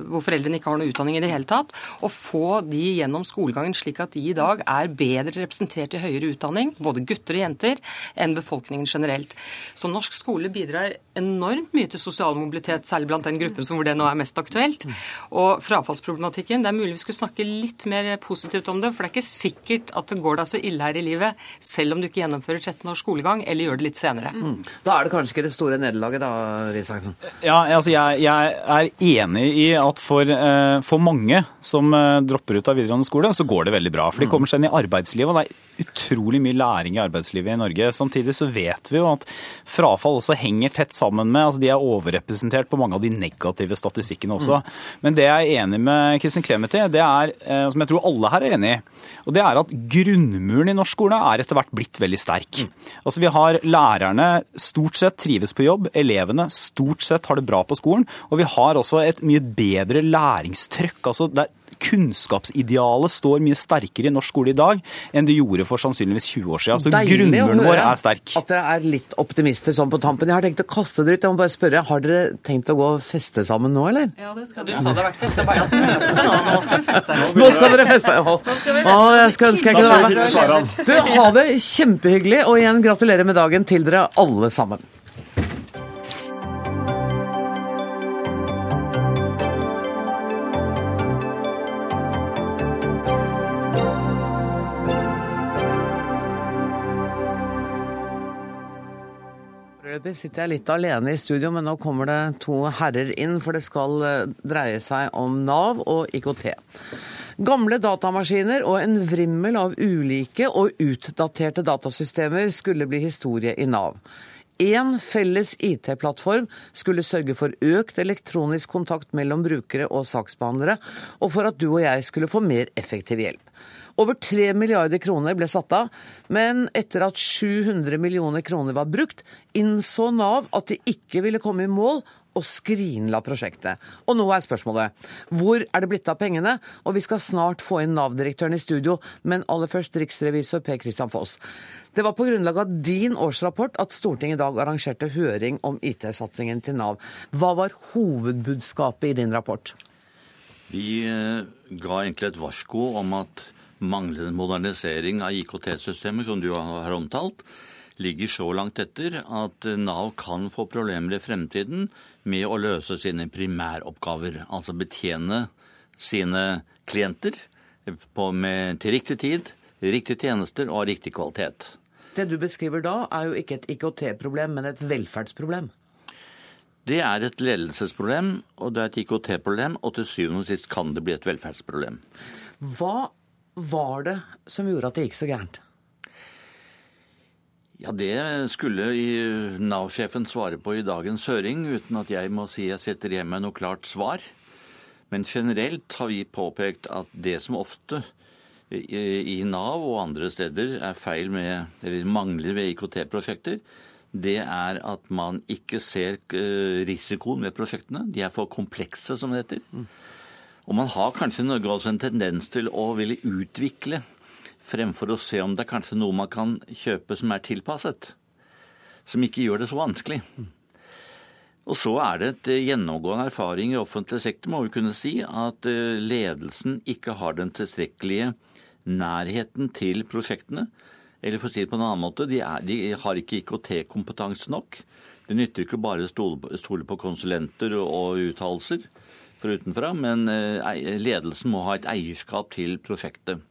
hvor foreldrene ikke har noe utdanning i det hele tatt, og få de gjennom skolegangen slik at de i dag er bedre representert i høyere utdanning, både gutter og jenter, enn befolkningen generelt. Så norsk skole bidrar enormt mye til sosial mobilitet, særlig blant den gruppen som hvor det nå er mest aktuelt. Og frafallsproblematikken, det er mulig vi skulle snakke litt mer positivt om det, for det er ikke sikkert at det går deg så ille her i livet, selv om du ikke gjennomfører 13 års skolegang, eller gjør det litt senere. Mm. Da er det kanskje ikke det store nederlaget, da, Risaksen? Ja, altså jeg, jeg er enig i at for, eh, for mange som eh, dropper ut av videregående skole, så går det veldig bra. For de kommer seg inn i arbeidslivet, og det er utrolig mye læring i arbeidslivet i Norge. Samtidig så vet vi jo at frafall også henger tett sammen med altså De er overrepresentert på mange av de negative statistikkene også. Men det jeg er enig med Kristin Clemet i, det er, eh, som jeg tror alle her er enig i, og det er at grunnmuren i norsk skole er etter hvert blitt veldig sterk. Altså Vi har lærerne stort sett trives på jobb, elevene stort sett har det bra på skolen, og vi har også et mye bedre læringstrykk. altså der Kunnskapsidealet står mye sterkere i norsk skole i dag enn det gjorde for sannsynligvis 20 år siden. Så Deilig å grunnmuren vår høre er sterk. At dere er litt optimister sånn på tampen. Jeg har tenkt å kaste dere ut. Jeg må bare spørre, Har dere tenkt å gå og feste sammen nå, eller? Ja, det skal du. Du sa det har vært fest. Det bare at møtete nå. Nå skal vi feste. Nå skal dere feste! Å, skal Å, jeg skulle ønske jeg kunne være vi med. Du, Ha det kjempehyggelig, og igjen gratulerer med dagen til dere alle sammen. Foreløpig sitter jeg litt alene i studio, men nå kommer det to herrer inn, for det skal eh, dreie seg om Nav og IKT. Gamle datamaskiner og en vrimmel av ulike og utdaterte datasystemer skulle bli historie i Nav. Én felles IT-plattform skulle sørge for økt elektronisk kontakt mellom brukere og saksbehandlere, og for at du og jeg skulle få mer effektiv hjelp. Over 3 milliarder kroner ble satt av, men etter at 700 millioner kroner var brukt, innså Nav at de ikke ville komme i mål og skrinla prosjektet. Og nå er spørsmålet hvor er det blitt av pengene? Og vi skal snart få inn Nav-direktøren i studio, men aller først riksrevisor Per Christian Foss. Det var på grunnlag av din årsrapport at Stortinget i dag arrangerte høring om IT-satsingen til Nav. Hva var hovedbudskapet i din rapport? Vi eh, ga egentlig et varsko om at manglende modernisering av IKT-systemer, som du har omtalt, ligger så langt etter at Nav kan få problemer i fremtiden med å løse sine primæroppgaver. Altså betjene sine klienter på, med, til riktig tid, riktige tjenester og riktig kvalitet. Det du beskriver da, er jo ikke et IKT-problem, men et velferdsproblem. Det er et ledelsesproblem, og det er et IKT-problem, og til syvende og sist kan det bli et velferdsproblem. Hva var det som gjorde at det gikk så gærent? Ja, Det skulle Nav-sjefen svare på i dagens høring, uten at jeg må si jeg sitter igjen med noe klart svar. Men generelt har vi påpekt at det som ofte i Nav og andre steder er feil med, eller mangler ved IKT-prosjekter, det er at man ikke ser eh, risikoen ved prosjektene. De er for komplekse, som det heter. Og man har kanskje i Norge også en tendens til å ville utvikle fremfor å se om det er kanskje noe man kan kjøpe som er tilpasset. Som ikke gjør det så vanskelig. Og så er det et gjennomgående erfaring i offentlig sektor, må vi kunne si, at eh, ledelsen ikke har den tilstrekkelige nærheten til prosjektene. Eller for å si det på en annen måte, de, er, de har ikke IKT-kompetanse nok. Det nytter ikke bare å stole på konsulenter og, og uttalelser fra utenfra, men eh, ledelsen må ha et eierskap til prosjektet.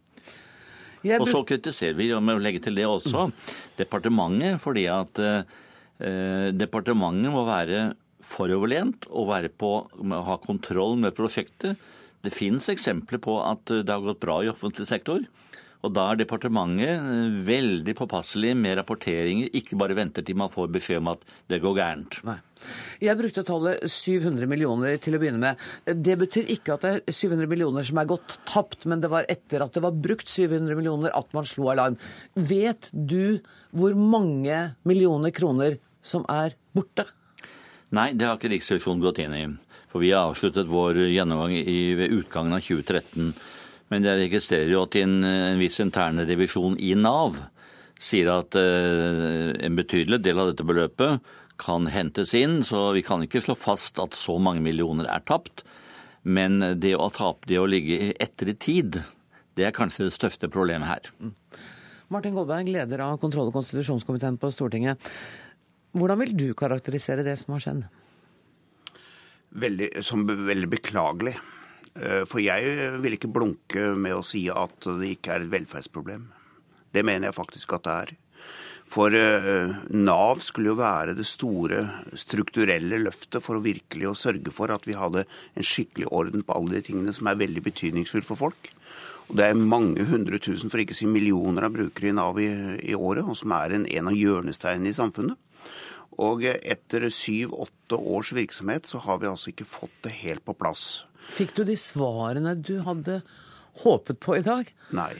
Jeg Og så kritiserer vi, og legger legge til det også, departementet fordi at eh, departementet må være foroverlent og være på, ha kontroll med prosjektet. Det finnes eksempler på at det har gått bra i offentlig sektor. Og da er departementet eh, veldig påpasselig med rapporteringer, ikke bare venter til man får beskjed om at det går gærent. Jeg brukte tallet 700 millioner til å begynne med. Det betyr ikke at det er 700 millioner som er gått tapt, men det var etter at det var brukt 700 millioner at man slo alarm. Vet du hvor mange millioner kroner som er borte? Nei, det har ikke Riksrevisjonen gått inn i. For vi har avsluttet vår gjennomgang i, ved utgangen av 2013. Men jeg registrerer jo at en, en viss interne revisjon i Nav sier at eh, en betydelig del av dette beløpet kan hentes inn, så vi kan ikke slå fast at så mange millioner er tapt. Men det å tape, det å ligge etter i tid, det er kanskje det største problemet her. Martin Goldberg, leder av kontroll- og konstitusjonskomiteen på Stortinget. Hvordan vil du karakterisere det som har skjedd? veldig, som veldig beklagelig. Eh, For jeg vil ikke blunke med å si at det ikke er et velferdsproblem. Det mener jeg faktisk at det er. For eh, Nav skulle jo være det store strukturelle løftet for å virkelig å sørge for at vi hadde en skikkelig orden på alle de tingene som er veldig betydningsfulle for folk. Og Det er mange hundre tusen, for ikke å si millioner av brukere i Nav i, i året, og som er en, en av hjørnesteinene i samfunnet. Og etter syv-åtte års virksomhet så har vi altså ikke fått det helt på plass. Fikk du de svarene du hadde håpet på i dag? Nei.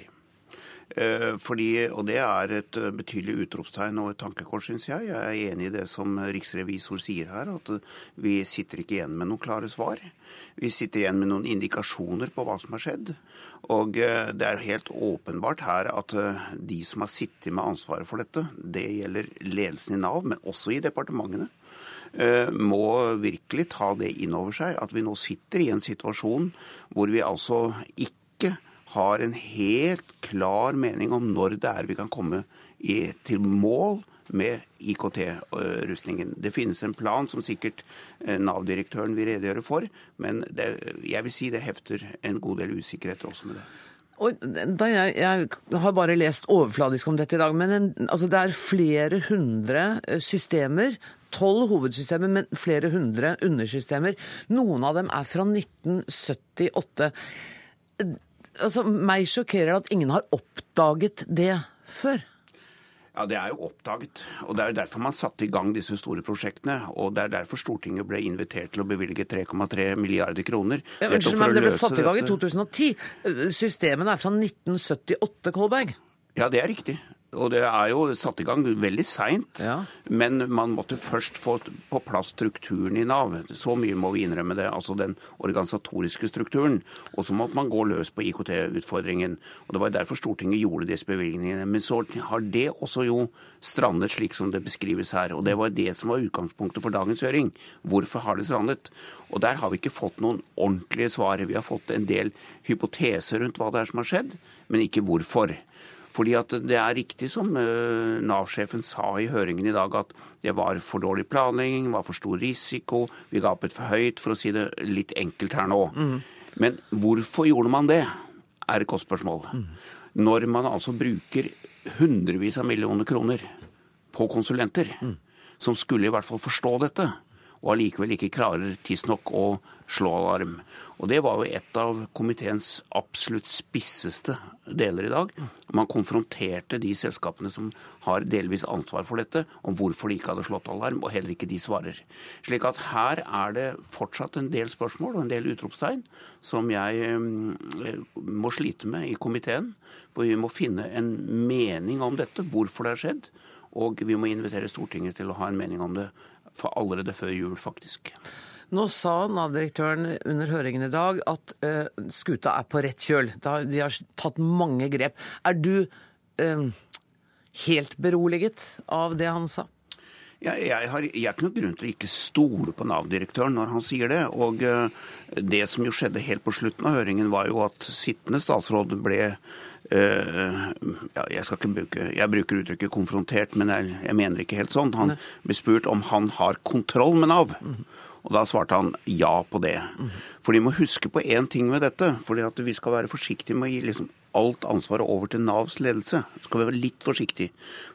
Eh, Fordi, og det er et eh, betydelig utropstegn og et tankekors, syns jeg. Jeg er enig i det som riksrevisor sier her, at eh, vi sitter ikke igjen med noen klare svar. Vi sitter igjen med noen indikasjoner på hva som har skjedd. Og det er helt åpenbart her at de som har sittet med ansvaret for dette, det gjelder ledelsen i Nav, men også i departementene, må virkelig ta det inn over seg at vi nå sitter i en situasjon hvor vi altså ikke har en helt klar mening om når det er vi kan komme i, til mål med IKT-rustningen. Det finnes en plan som sikkert eh, Nav-direktøren vil redegjøre for, men det, jeg vil si det hefter en god del usikkerhet også med det. Jeg, jeg har bare lest overfladisk om dette i dag, men en, altså det er flere hundre eh, systemer. Tolv hovedsystemer, men flere hundre undersystemer. Noen av dem er fra 1978. Altså, meg sjokkerer det at ingen har oppdaget det før. Ja, Det er jo oppdaget. og Det er jo derfor man satte i gang disse store prosjektene. Og det er derfor Stortinget ble invitert til å bevilge 3,3 milliarder kroner. Ja, Unnskyld å det ble satt i gang i 2010. Systemene er fra 1978, Kolberg. Ja, det er riktig. Og det er jo satt i gang veldig seint. Men man måtte først få på plass strukturen i Nav. Så mye må vi innrømme det. Altså den organisatoriske strukturen. Og så måtte man gå løs på IKT-utfordringen. Og det var derfor Stortinget gjorde disse bevilgningene. Men så har det også jo strandet slik som det beskrives her. Og det var det som var utgangspunktet for dagens høring. Hvorfor har det strandet? Og der har vi ikke fått noen ordentlige svar. Vi har fått en del hypoteser rundt hva det er som har skjedd, men ikke hvorfor. Fordi at Det er riktig som eh, Nav-sjefen sa i høringen i dag, at det var for dårlig planlegging, var for stor risiko, vi gapet for høyt, for å si det litt enkelt her nå. Men hvorfor gjorde man det, er et godt spørsmål. Når man altså bruker hundrevis av millioner kroner på konsulenter, som skulle i hvert fall forstå dette, og allikevel ikke klarer tidsnok å slå alarm. Og Det var jo et av komiteens absolutt spisseste deler i dag. Man konfronterte de selskapene som har delvis ansvar for dette, om hvorfor de ikke hadde slått alarm, og heller ikke de svarer. Slik at her er det fortsatt en del spørsmål og en del utropstegn som jeg eh, må slite med i komiteen. For vi må finne en mening om dette, hvorfor det har skjedd. Og vi må invitere Stortinget til å ha en mening om det for allerede før jul, faktisk. Nå sa Nav-direktøren under høringen i dag at uh, skuta er på rett kjøl. De har tatt mange grep. Er du uh, helt beroliget av det han sa? Jeg, jeg, har, jeg ikke noen grunn til å ikke stole på Nav-direktøren når han sier det. Og eh, det som jo skjedde helt på slutten av høringen, var jo at sittende statsråd ble Uh, ja, jeg, skal ikke bruke, jeg bruker uttrykket konfrontert, men jeg, jeg mener ikke helt sånn. Han ble spurt om han har kontroll med Nav. Og da svarte han ja på det. For de må huske på én ting med dette. fordi at vi skal være forsiktige med å gi liksom alt ansvaret over til Navs ledelse. Skal vi være litt forsiktige.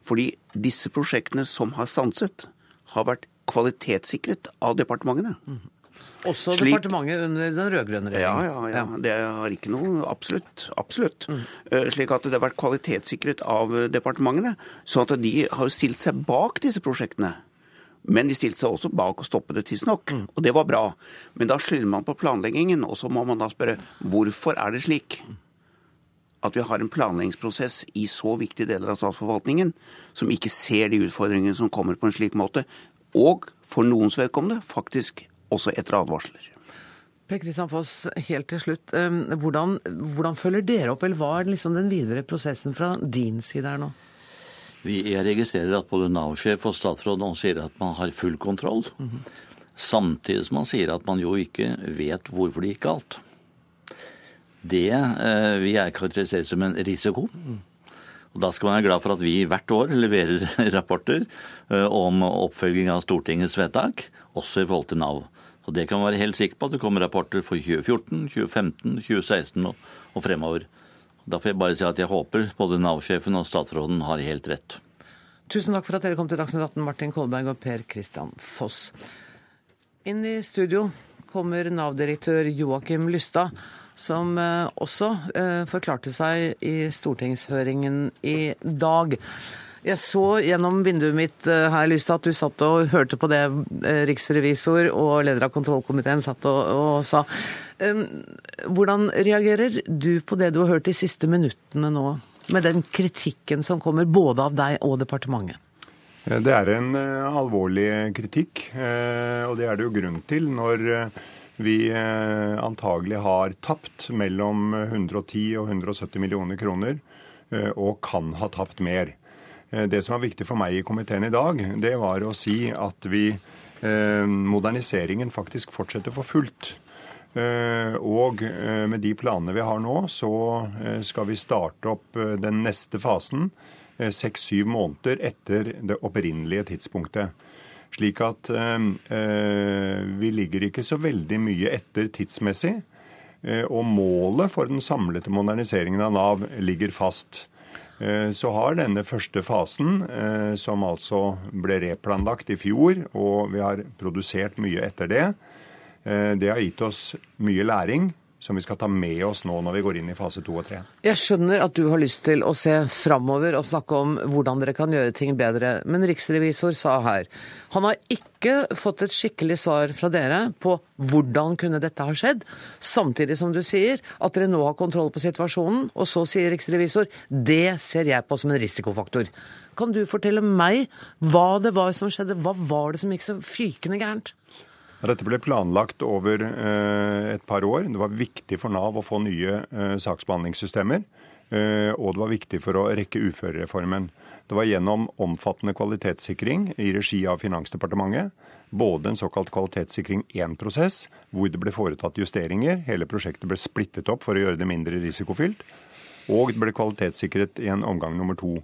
Fordi disse prosjektene som har stanset, har vært kvalitetssikret av departementene. Også Slik- departementet under den rød-grønne Ja, ja, ja, ja. Det har ikke noe Absolutt. absolutt. Mm. Slik at det har vært kvalitetssikret av departementene. sånn at de har stilt seg bak disse prosjektene. Men de stilte seg også bak å stoppe det tidsnok. Og det var bra. Men da skylder man på planleggingen, og så må man da spørre hvorfor er det slik at vi har en planleggingsprosess i så viktige deler av statsforvaltningen som ikke ser de utfordringene som kommer på en slik måte, og for noens vedkommende faktisk også etter advarsler. Per Kristian Foss, helt til slutt. eh, Hvordan, hvordan følger dere opp, eller hva er liksom den videre prosessen fra din side her nå? Jeg registrerer at både Nav-sjef og statsråd nå sier at man har full kontroll. Samtidig som man sier at man jo ikke vet hvorfor det gikk galt. Det eh, er jeg karakterisere som en risiko. Og Da skal man være glad for at vi hvert år leverer *laughs* rapporter eh, om oppfølging av Stortingets vedtak, også i forhold til Nav. Og Det kan man være helt sikker på at det kommer rapporter for 2014, 2015, 2016 og, og fremover. Da får jeg bare si at jeg håper både Nav-sjefen og statsråden har helt rett. Tusen takk for at dere kom til Dagsnytt 18, Martin Kolberg og Per Christian Foss. Inn i studio kommer Nav-direktør Joakim Lystad, som eh, også eh, forklarte seg i stortingshøringen i dag. Jeg så gjennom vinduet mitt eh, her Lystad, at du satt og hørte på det riksrevisor og leder av kontrollkomiteen satt og, og sa. Hvordan reagerer du på det du har hørt de siste minuttene nå, med den kritikken som kommer både av deg og departementet? Det er en alvorlig kritikk, og det er det jo grunn til når vi eh, antagelig har tapt mellom 110 og 170 millioner kroner, eh, og kan ha tapt mer. Eh, Det som var viktig for meg i komiteen i dag, det var å si at vi moderniseringen faktisk fortsetter for fullt. Og med de planene vi har nå, så skal vi starte opp den neste fasen seks-syv måneder etter det opprinnelige tidspunktet. Slik at eh, eh, vi ligger ikke så veldig mye etter tidsmessig. eh, Og målet for den samlede moderniseringen av Nav ligger fast. Så har denne første fasen, som altså ble replanlagt i fjor, og vi har produsert mye etter det, det har gitt oss mye læring som vi skal ta med oss nå når vi går inn i fase to og tre. Jeg skjønner at du har lyst til å se framover og snakke om hvordan dere kan gjøre ting bedre, men riksrevisor sa her han har ikke fått et skikkelig svar fra dere på hvordan kunne dette ha skjedd, samtidig som du sier at dere nå har kontroll på situasjonen, og så sier riksrevisor det ser jeg på som en risikofaktor. Kan du fortelle meg hva det var som skjedde? Hva var det som gikk så fykende gærent? Dette ble planlagt over eh, et par år. Det var viktig for Nav å få nye eh, saksbehandlingssystemer. Eh, og det var viktig for å rekke uførereformen. Det var gjennom omfattende kvalitetssikring i regi av Finansdepartementet. Både en såkalt kvalitetssikring 1-prosess, hvor det ble foretatt justeringer. Hele prosjektet ble splittet opp for å gjøre det mindre risikofylt. Og det ble kvalitetssikret i en omgang nummer to.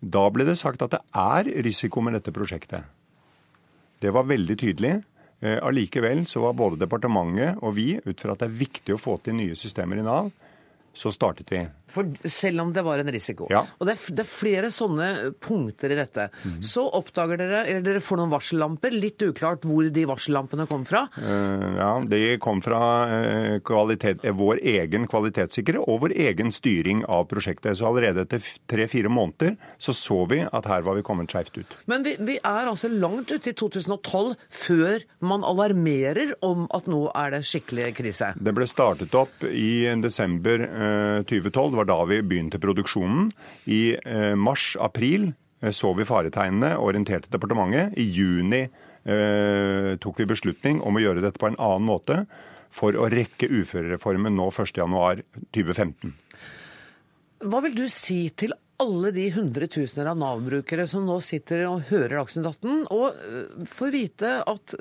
Da ble det sagt at det er risiko med dette prosjektet. Det var veldig tydelig. Eh, Allikevel så var både departementet og vi, ut fra at det er viktig å få til nye systemer i Nav, så startet vi. For selv om det var en risiko. Ja. Og det er, det er flere sånne punkter i dette. Mhm. Så oppdager dere, eller dere får noen varsellamper. Litt uklart hvor de varsellampene kom fra. Uh, Ja, de kom fra uh, kvalitet, eh, vår egen kvalitetssikre og vår egen styring av prosjektet. Så allerede etter tre-fire måneder så så vi at her var vi kommet skeivt ut. Men vi, vi er altså langt ute i 2012 før man alarmerer om at nå er det skikkelig krise. Det ble startet opp i desember 2012. Det var da vi begynte produksjonen. I eh, mars-april eh, så vi faretegnene og orienterte departementet. I juni eh, tok vi beslutning om å gjøre dette på en annen måte for å rekke uførereformen nå 1.1.2015. Hva vil du si til alle de hundretusener av Nav-brukere som nå sitter og hører Dagsnytt 18, og får vite at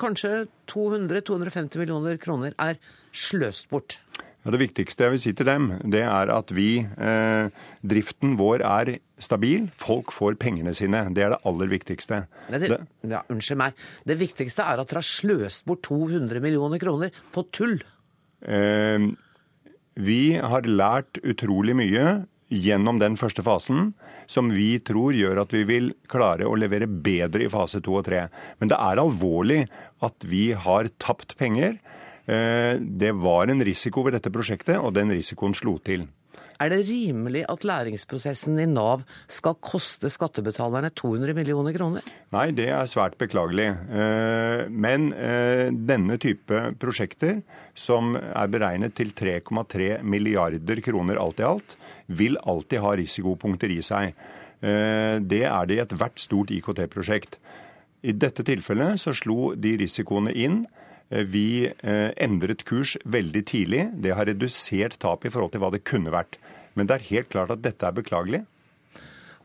kanskje 200-250 millioner kroner er sløst bort? Ja, det viktigste jeg vil si til dem, det er at vi, eh, driften vår er stabil. Folk får pengene sine. Det er det aller viktigste. Nei, det, ja, unnskyld meg. Det viktigste er at dere har sløst bort 200 millioner kroner på tull. Eh, vi har lært utrolig mye gjennom den første fasen, som vi tror gjør at vi vil klare å levere bedre i fase to og tre. Men det er alvorlig at vi har tapt penger. Eh, Det var en risiko ved dette prosjektet, og den risikoen slo til. Er det rimelig at læringsprosessen i Nav skal koste skattebetalerne 200 millioner kroner? Nei, det er svært beklagelig. Eh, Men eh, denne type prosjekter, som er beregnet til 3,3 milliarder kroner alt i alt, vil alltid ha risikopunkter i seg. Det er det i ethvert stort IKT-prosjekt. I dette tilfellet så slo de risikoene inn. Vi eh, endret kurs veldig tidlig. Det har redusert tap i forhold til hva det kunne vært. Men det er helt klart at dette er beklagelig.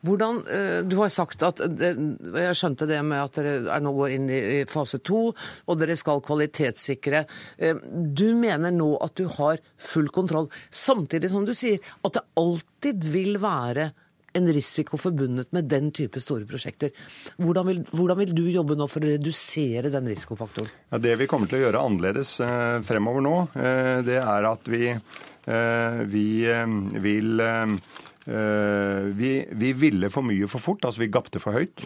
Hvordan, eh, Du har sagt at Jeg skjønte det med at dere er nå går inn i i fase to, og dere skal kvalitetssikre. Eh, Du mener nå at du har full kontroll, samtidig som du sier at det alltid vil være en risiko forbundet med den type store prosjekter. Hvordan vil, hvordan vil du jobbe nå for å redusere den risikofaktoren? Ja, det vi kommer til å gjøre annerledes eh, fremover nå, eh, det er at vi, eh, vi eh, vil eh, vi, vi ville for mye for fort, altså vi gapte for høyt.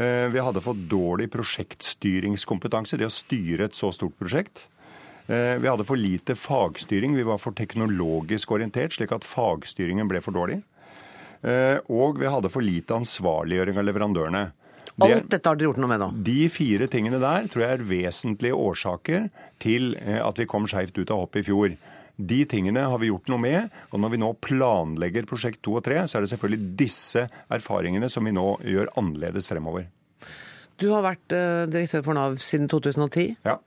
Eh, Vi hadde for dårlig prosjektstyringskompetanse, det å styre et så stort prosjekt. Vi hadde for lite fagstyring, vi var for teknologisk orientert, slik at fagstyringen ble for dårlig. Eh, Og vi hadde for lite ansvarliggjøring av leverandørene. Alt dette har dere gjort noe med nå. de fire tingene der tror jeg er vesentlige årsaker til eh, at vi kom skeivt ut av hoppet i fjor. De tingene har vi gjort noe med, og når vi nå planlegger prosjekt to og tre, så er det selvfølgelig disse erfaringene som vi nå gjør annerledes fremover. Du har vært eh, direktør for Nav siden 2010. Ja.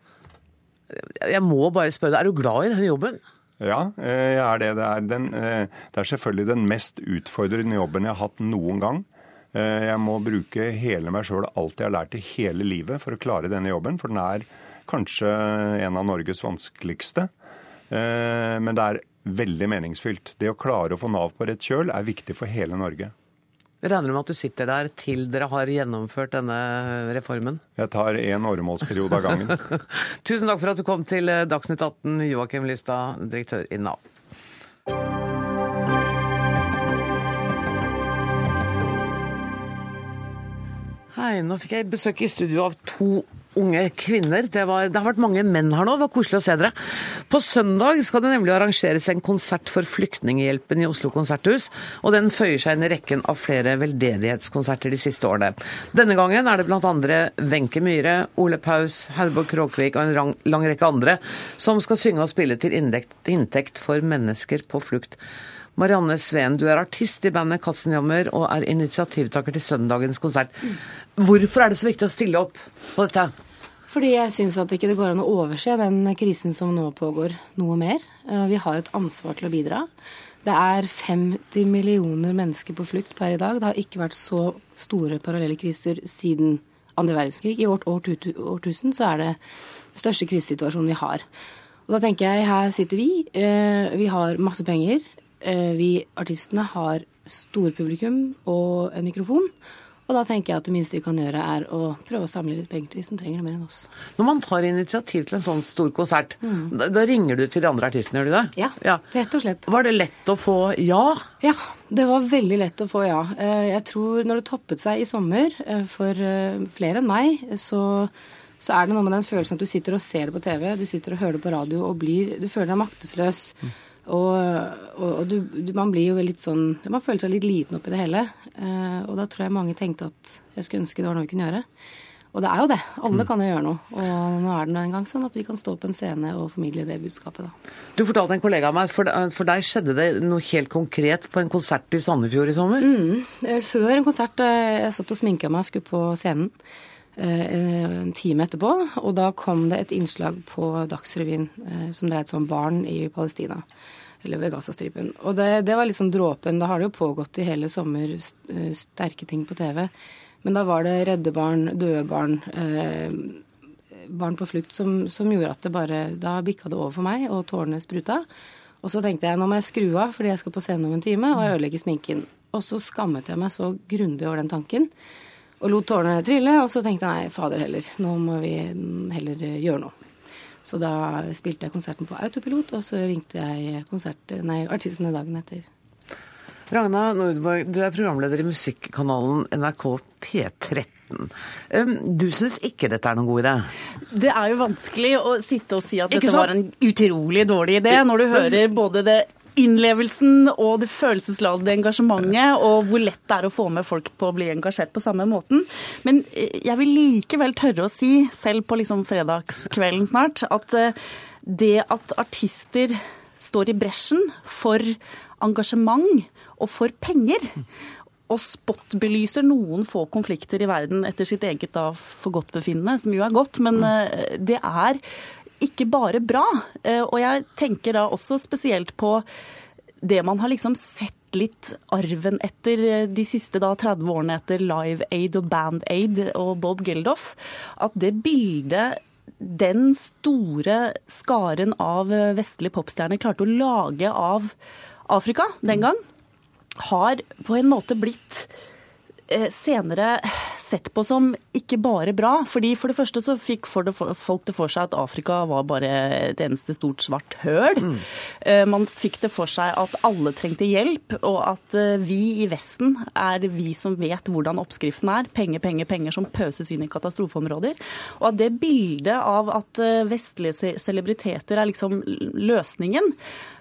Jeg må bare spørre deg, er du glad i denne jobben? Ja, eh, jeg er det. Det er, den, eh, det er selvfølgelig den mest utfordrende jobben jeg har hatt noen gang. Eh, Jeg må bruke hele meg sjøl alt jeg har lært i hele livet for å klare denne jobben, for den er kanskje en av Norges vanskeligste. Men det er veldig meningsfylt. Det å klare å få Nav på rett kjøl er viktig for hele Norge. Jeg regner med at du sitter der til dere har gjennomført denne reformen. Jeg tar én åremålsperiode av gangen. *laughs* Tusen takk for at du kom til eh, Dagsnytt 18, Joakim Lystad, direktør i Nav. Hei, nå fikk jeg besøk i studio av to unge kvinner. Det, var, det har vært mange menn her nå, det var koselig å se dere. På søndag skal det nemlig arrangeres en konsert for Flyktninghjelpen i Oslo konserthus, og den føyer seg inn i rekken av flere veldedighetskonserter de siste årene. Denne gangen er det andre Wenche Myhre, Ole Paus, Herborg Kråkvik og en lang, lang rekke andre som skal synge og spille til inntekt, inntekt for mennesker på flukt. Marianne Sveen, du er artist i bandet Katzenjammer og er initiativtaker til søndagens konsert. Hvorfor er det så viktig å stille opp på dette? Fordi jeg syns at ikke det går an å overse den krisen som nå pågår, noe mer. Eh, Vi har et ansvar til å bidra. Det er 50 millioner mennesker på flukt per i dag. Det har ikke vært så store parallelle kriser siden andre verdenskrig. I vårt årtusen så er det den største krisesituasjonen vi har. Og da tenker jeg, her sitter vi. eh, Vi har masse penger. Eh, Vi artistene har storpublikum og en mikrofon. Og da tenker jeg at det minste vi kan gjøre, er å prøve å samle litt penger til de som trenger det mer enn oss. Når man tar initiativ til en sånn stor konsert, da, da ringer du til de andre artistene, gjør du det? Ja, rett og slett. Var det lett å få ja? Ja, det var veldig lett å få ja. Eh, Jeg tror når det toppet seg i sommer, eh, for flere enn meg, så, så er det noe med den følelsen at du sitter og ser det på TV, du sitter og hører det på radio og blir, du føler deg maktesløs. Og, og, og du, du, man blir jo litt sånn Man føler seg litt liten oppi det hele. Eh, og da tror jeg mange tenkte at jeg skulle ønske det var noe vi kunne gjøre. Og det er jo det. Alle kan jo gjøre noe. Og nå er det nå gang sånn at vi kan stå på en scene og formidle det budskapet, da. Du fortalte en kollega av meg, for, for deg skjedde det noe helt konkret på en konsert i Sandefjord i sommer? Mm. Eh, Før en konsert eh, jeg satt og sminka meg og skulle på scenen eh, en time etterpå, og da kom det et innslag på Dagsrevyen eh, som dreide seg om barn i Palestina. Eller ved Gazastripen. Og det, det var liksom dråpen. Da har det jo pågått i hele sommer eh, sterke ting på TV. Men da var det redde barn, døde barn, eh, barn på flukt som, som gjorde at det bare Da bikka det over for meg, og tårene spruta. Og så tenkte jeg nå må jeg skru av fordi jeg skal på scenen om en time, og jeg ødelegger sminken. Og så skammet jeg meg så grundig over den tanken. Og lot tårene trille, og så tenkte jeg nei, fader heller, nå må vi heller eh, gjøre noe. Så da spilte jeg konserten på autopilot, og så ringte jeg konsert, nei, artistene dagen etter. Ragna Nordborg, du er programleder i musikkanalen NRK P13. Um, Du syns ikke dette er noen god idé? Det er jo vanskelig å sitte og si at dette var en utrolig dårlig idé, når du hører både det innlevelsen og det følelsesladede engasjementet, og hvor lett det er å få med folk på å bli engasjert på samme måten. Men eh, jeg vil likevel tørre å si, selv på liksom fredagskvelden snart, at eh, det at artister står i bresjen for engasjement og for penger, og spotbelyser noen få konflikter i verden etter sitt eget da forgodtbefinnende, som jo er godt, men eh, det er ikke bare bra. Eh, Og jeg tenker da også spesielt på det man har liksom sett litt arven etter eh, de siste da 30 årene etter Live Aid og Band Aid og Bob Geldof, at det bildet den store skaren av eh, vestlige popstjerner klarte å lage av Afrika den gang, har på en måte blitt senere sett på som ikke bare bra. fordi For det første så fikk folk det for seg at Afrika var bare et eneste stort svart høl. Mm. Man fikk det for seg at alle trengte hjelp, og at vi i Vesten er vi som vet hvordan oppskriften er. Penger, penger, penger som pøses inn i katastrofeområder. Og at det bildet av at vestlige celebriteter er liksom løsningen, Eh,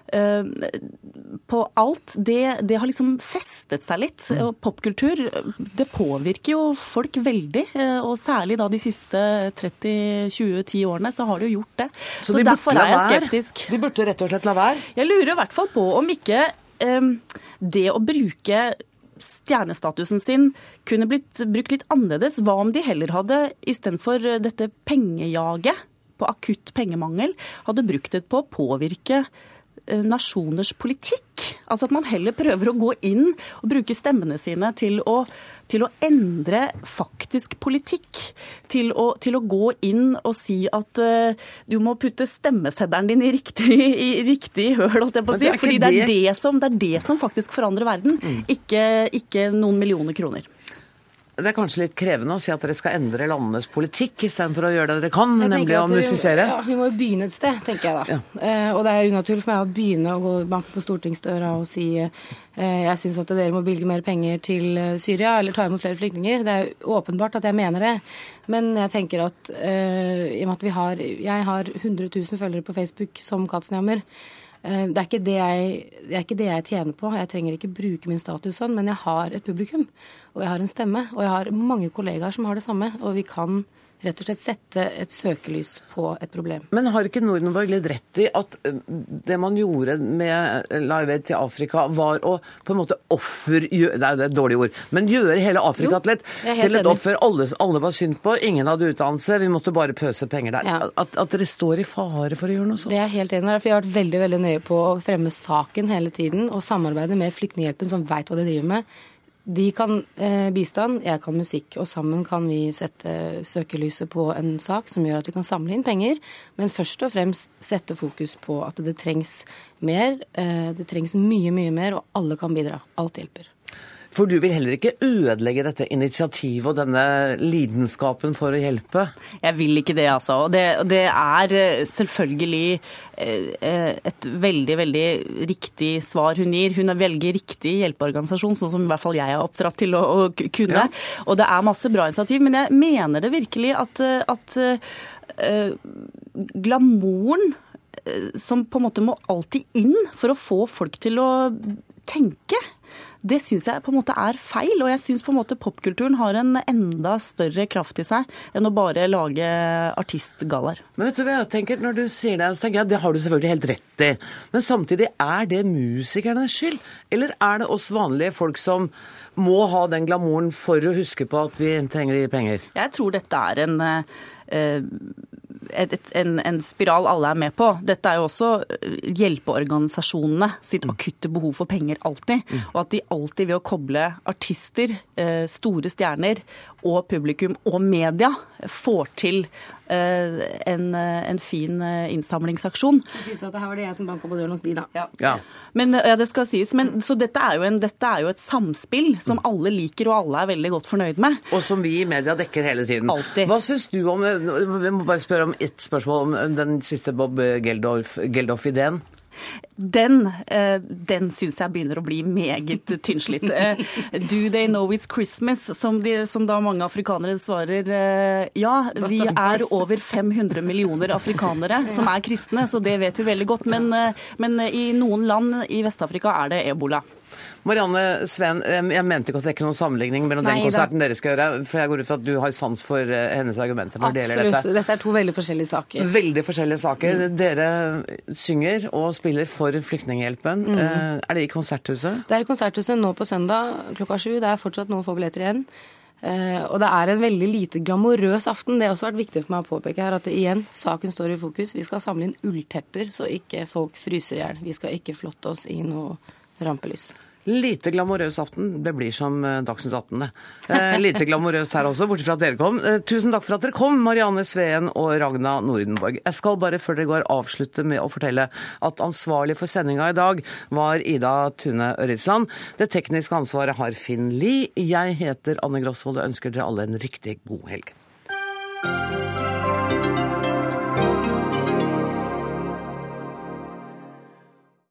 på alt, det, det, har liksom festet seg litt. Mm. Og popkultur det påvirker jo folk veldig. Eh, og særlig da de siste 30-20-10 årene så har det jo gjort det. Så, så de derfor er jeg skeptisk. De burde rett og slett la være? Jeg lurer i hvert fall på om ikke um, det å bruke stjernestatusen sin kunne blitt brukt litt annerledes. Hva om de heller hadde, istedenfor dette pengejaget på akutt pengemangel, hadde brukt det på å påvirke Eh, nasjoners politikk. Altså at man heller prøver å gå inn og bruke stemmene sine til å, til å endre faktisk politikk. Til å, til å, gå inn og si at uh, du må putte stemmeseddelen din i riktig, i riktig høl, holdt jeg på å si. Fordi det er det, som, det er det som faktisk forandrer verden, mm. ikke, ikke noen millioner kroner det er kanskje litt krevende å si at dere skal endre landenes politikk istedenfor å gjøre det dere kan, nemlig å musisere? Ja, vi må jo begynne et sted, tenker jeg da. Ja. Eh, og det er unaturlig for meg å begynne å gå banke på stortingsdøra og si eh, jeg syns at dere må bevilge mer penger til eh, Syria eller ta imot flere flyktninger. Det er åpenbart at jeg mener det. Men jeg tenker at eh, i og med at vi har Jeg har 100 000 følgere på Facebook som Katzenjammer. Eh, det er, jeg, det er, ikke det jeg, tjener på. Jeg trenger ikke bruke min status sånn, men jeg har et publikum. Og jeg har en stemme. Og jeg har mange kollegaer som har det samme. Og vi kan rett og slett sette et søkelys på et problem. Men har ikke Nordenborg litt rett i at eh, det man gjorde med Live Aid til Afrika, var å på en måte offer... Det er et dårlig ord. Men gjøre hele Afrika jo, til et, til et offer alle, alle, var synd på. Ingen hadde utdannelse. Vi måtte bare pøse penger der. Ja. At, at, dere står i fare for å gjøre noe sånt. Det er jeg helt enig i. Jeg har vært veldig veldig nøye på å fremme saken hele tiden og samarbeide med Flyktninghjelpen, som veit hva de driver med. De kan eh, bistand, jeg kan musikk. Og sammen kan vi sette søkelyset på en sak som gjør at vi kan samle inn penger. Men først og fremst sette fokus på at det trengs mer. Eh, det trengs mye, mye mer, og alle kan bidra. Alt hjelper. For du vil heller ikke ødelegge dette initiativet og denne lidenskapen for å hjelpe? Jeg vil ikke det, altså. Og det, det, er eh, selvfølgelig eh, et veldig, veldig riktig svar hun gir. Hun velger riktig hjelpeorganisasjon, sånn som i hvert fall jeg er oppdratt til å, å kunne. Ja. Og det er masse bra initiativ, men jeg mener det virkelig at, at uh, glamouren som på en måte må alltid inn for å få folk til å tenke det syns jeg på en måte er feil. Og jeg syns på en måte popkulturen har en enda større kraft i seg enn å bare lage artistgallaer. Men vet du hva jeg tenker når du sier det, så tenker jeg at det har du selvfølgelig helt rett i. Men samtidig, er det musikernes skyld? Eller er det oss vanlige folk som må ha den glamouren for å huske på at vi trenger de penger? Jeg tror dette er en eh, et, en, en, spiral alle er med på. Dette er jo også eh, hjelpeorganisasjonene sitt mm. akutte behov for penger alltid. Mm. Og at de alltid ved å koble artister, eh, store stjerner og publikum og media får til en, en fin innsamlingsaksjon. Det skal sies at det her var det jeg som banka på døren hos de, da. Ja. ja. Men, ja det skal sies. Men, så dette er, en, dette er, jo et samspill som mm. alle liker og alle er veldig godt fornøyd med. Og som vi i media dekker hele tiden. Altid. Hva syns du om Vi må bare spørre om ett spørsmål om den siste Bob Geldof-ideen. Den, eh, den syns jeg begynner å bli meget tynnslitt. Eh, do they know it's Christmas? Som, de, som, da mange afrikanere svarer eh, ja. Vi er over 500 millioner afrikanere som er kristne, så det vet vi veldig godt. Men, men i noen land i Vest-Afrika er det ebola. Marianne Sveen, jeg mente ikke å trekke noen sammenligning mellom Nei, den konserten da. dere skal gjøre, for jeg går ut fra at du har sans for eh, hennes argumenter når det gjelder dette. Absolutt. Dette er to veldig forskjellige saker. Veldig forskjellige saker. Mm. Dere synger og spiller for Flyktninghjelpen. Mm. Eh, er det i Konserthuset? Det er i Konserthuset nå på søndag klokka sju. Det er fortsatt noen få billetter igjen. Uh, og det er en veldig lite glamorøs aften. Det har også vært viktig for meg å påpeke her at det, igjen, saken står i fokus. Vi skal samle inn ulltepper så ikke folk fryser i hjel. Vi skal ikke flotte oss i noe rampelys. Lite glamorøs aften. Det blir som eh, Dagsnytt 18, det. Eh, lite glamorøst her også, bortsett fra at dere kom. Eh, tusen takk for at dere kom, Marianne Sveen og Ragna Nordenborg. Jeg skal bare før dere går avslutte med å fortelle at ansvarlig for sendinga i dag var Ida Tune Øritsland. Det tekniske ansvaret har Finn Lie. Jeg heter Anne Grosvold og ønsker dere alle en riktig god helg.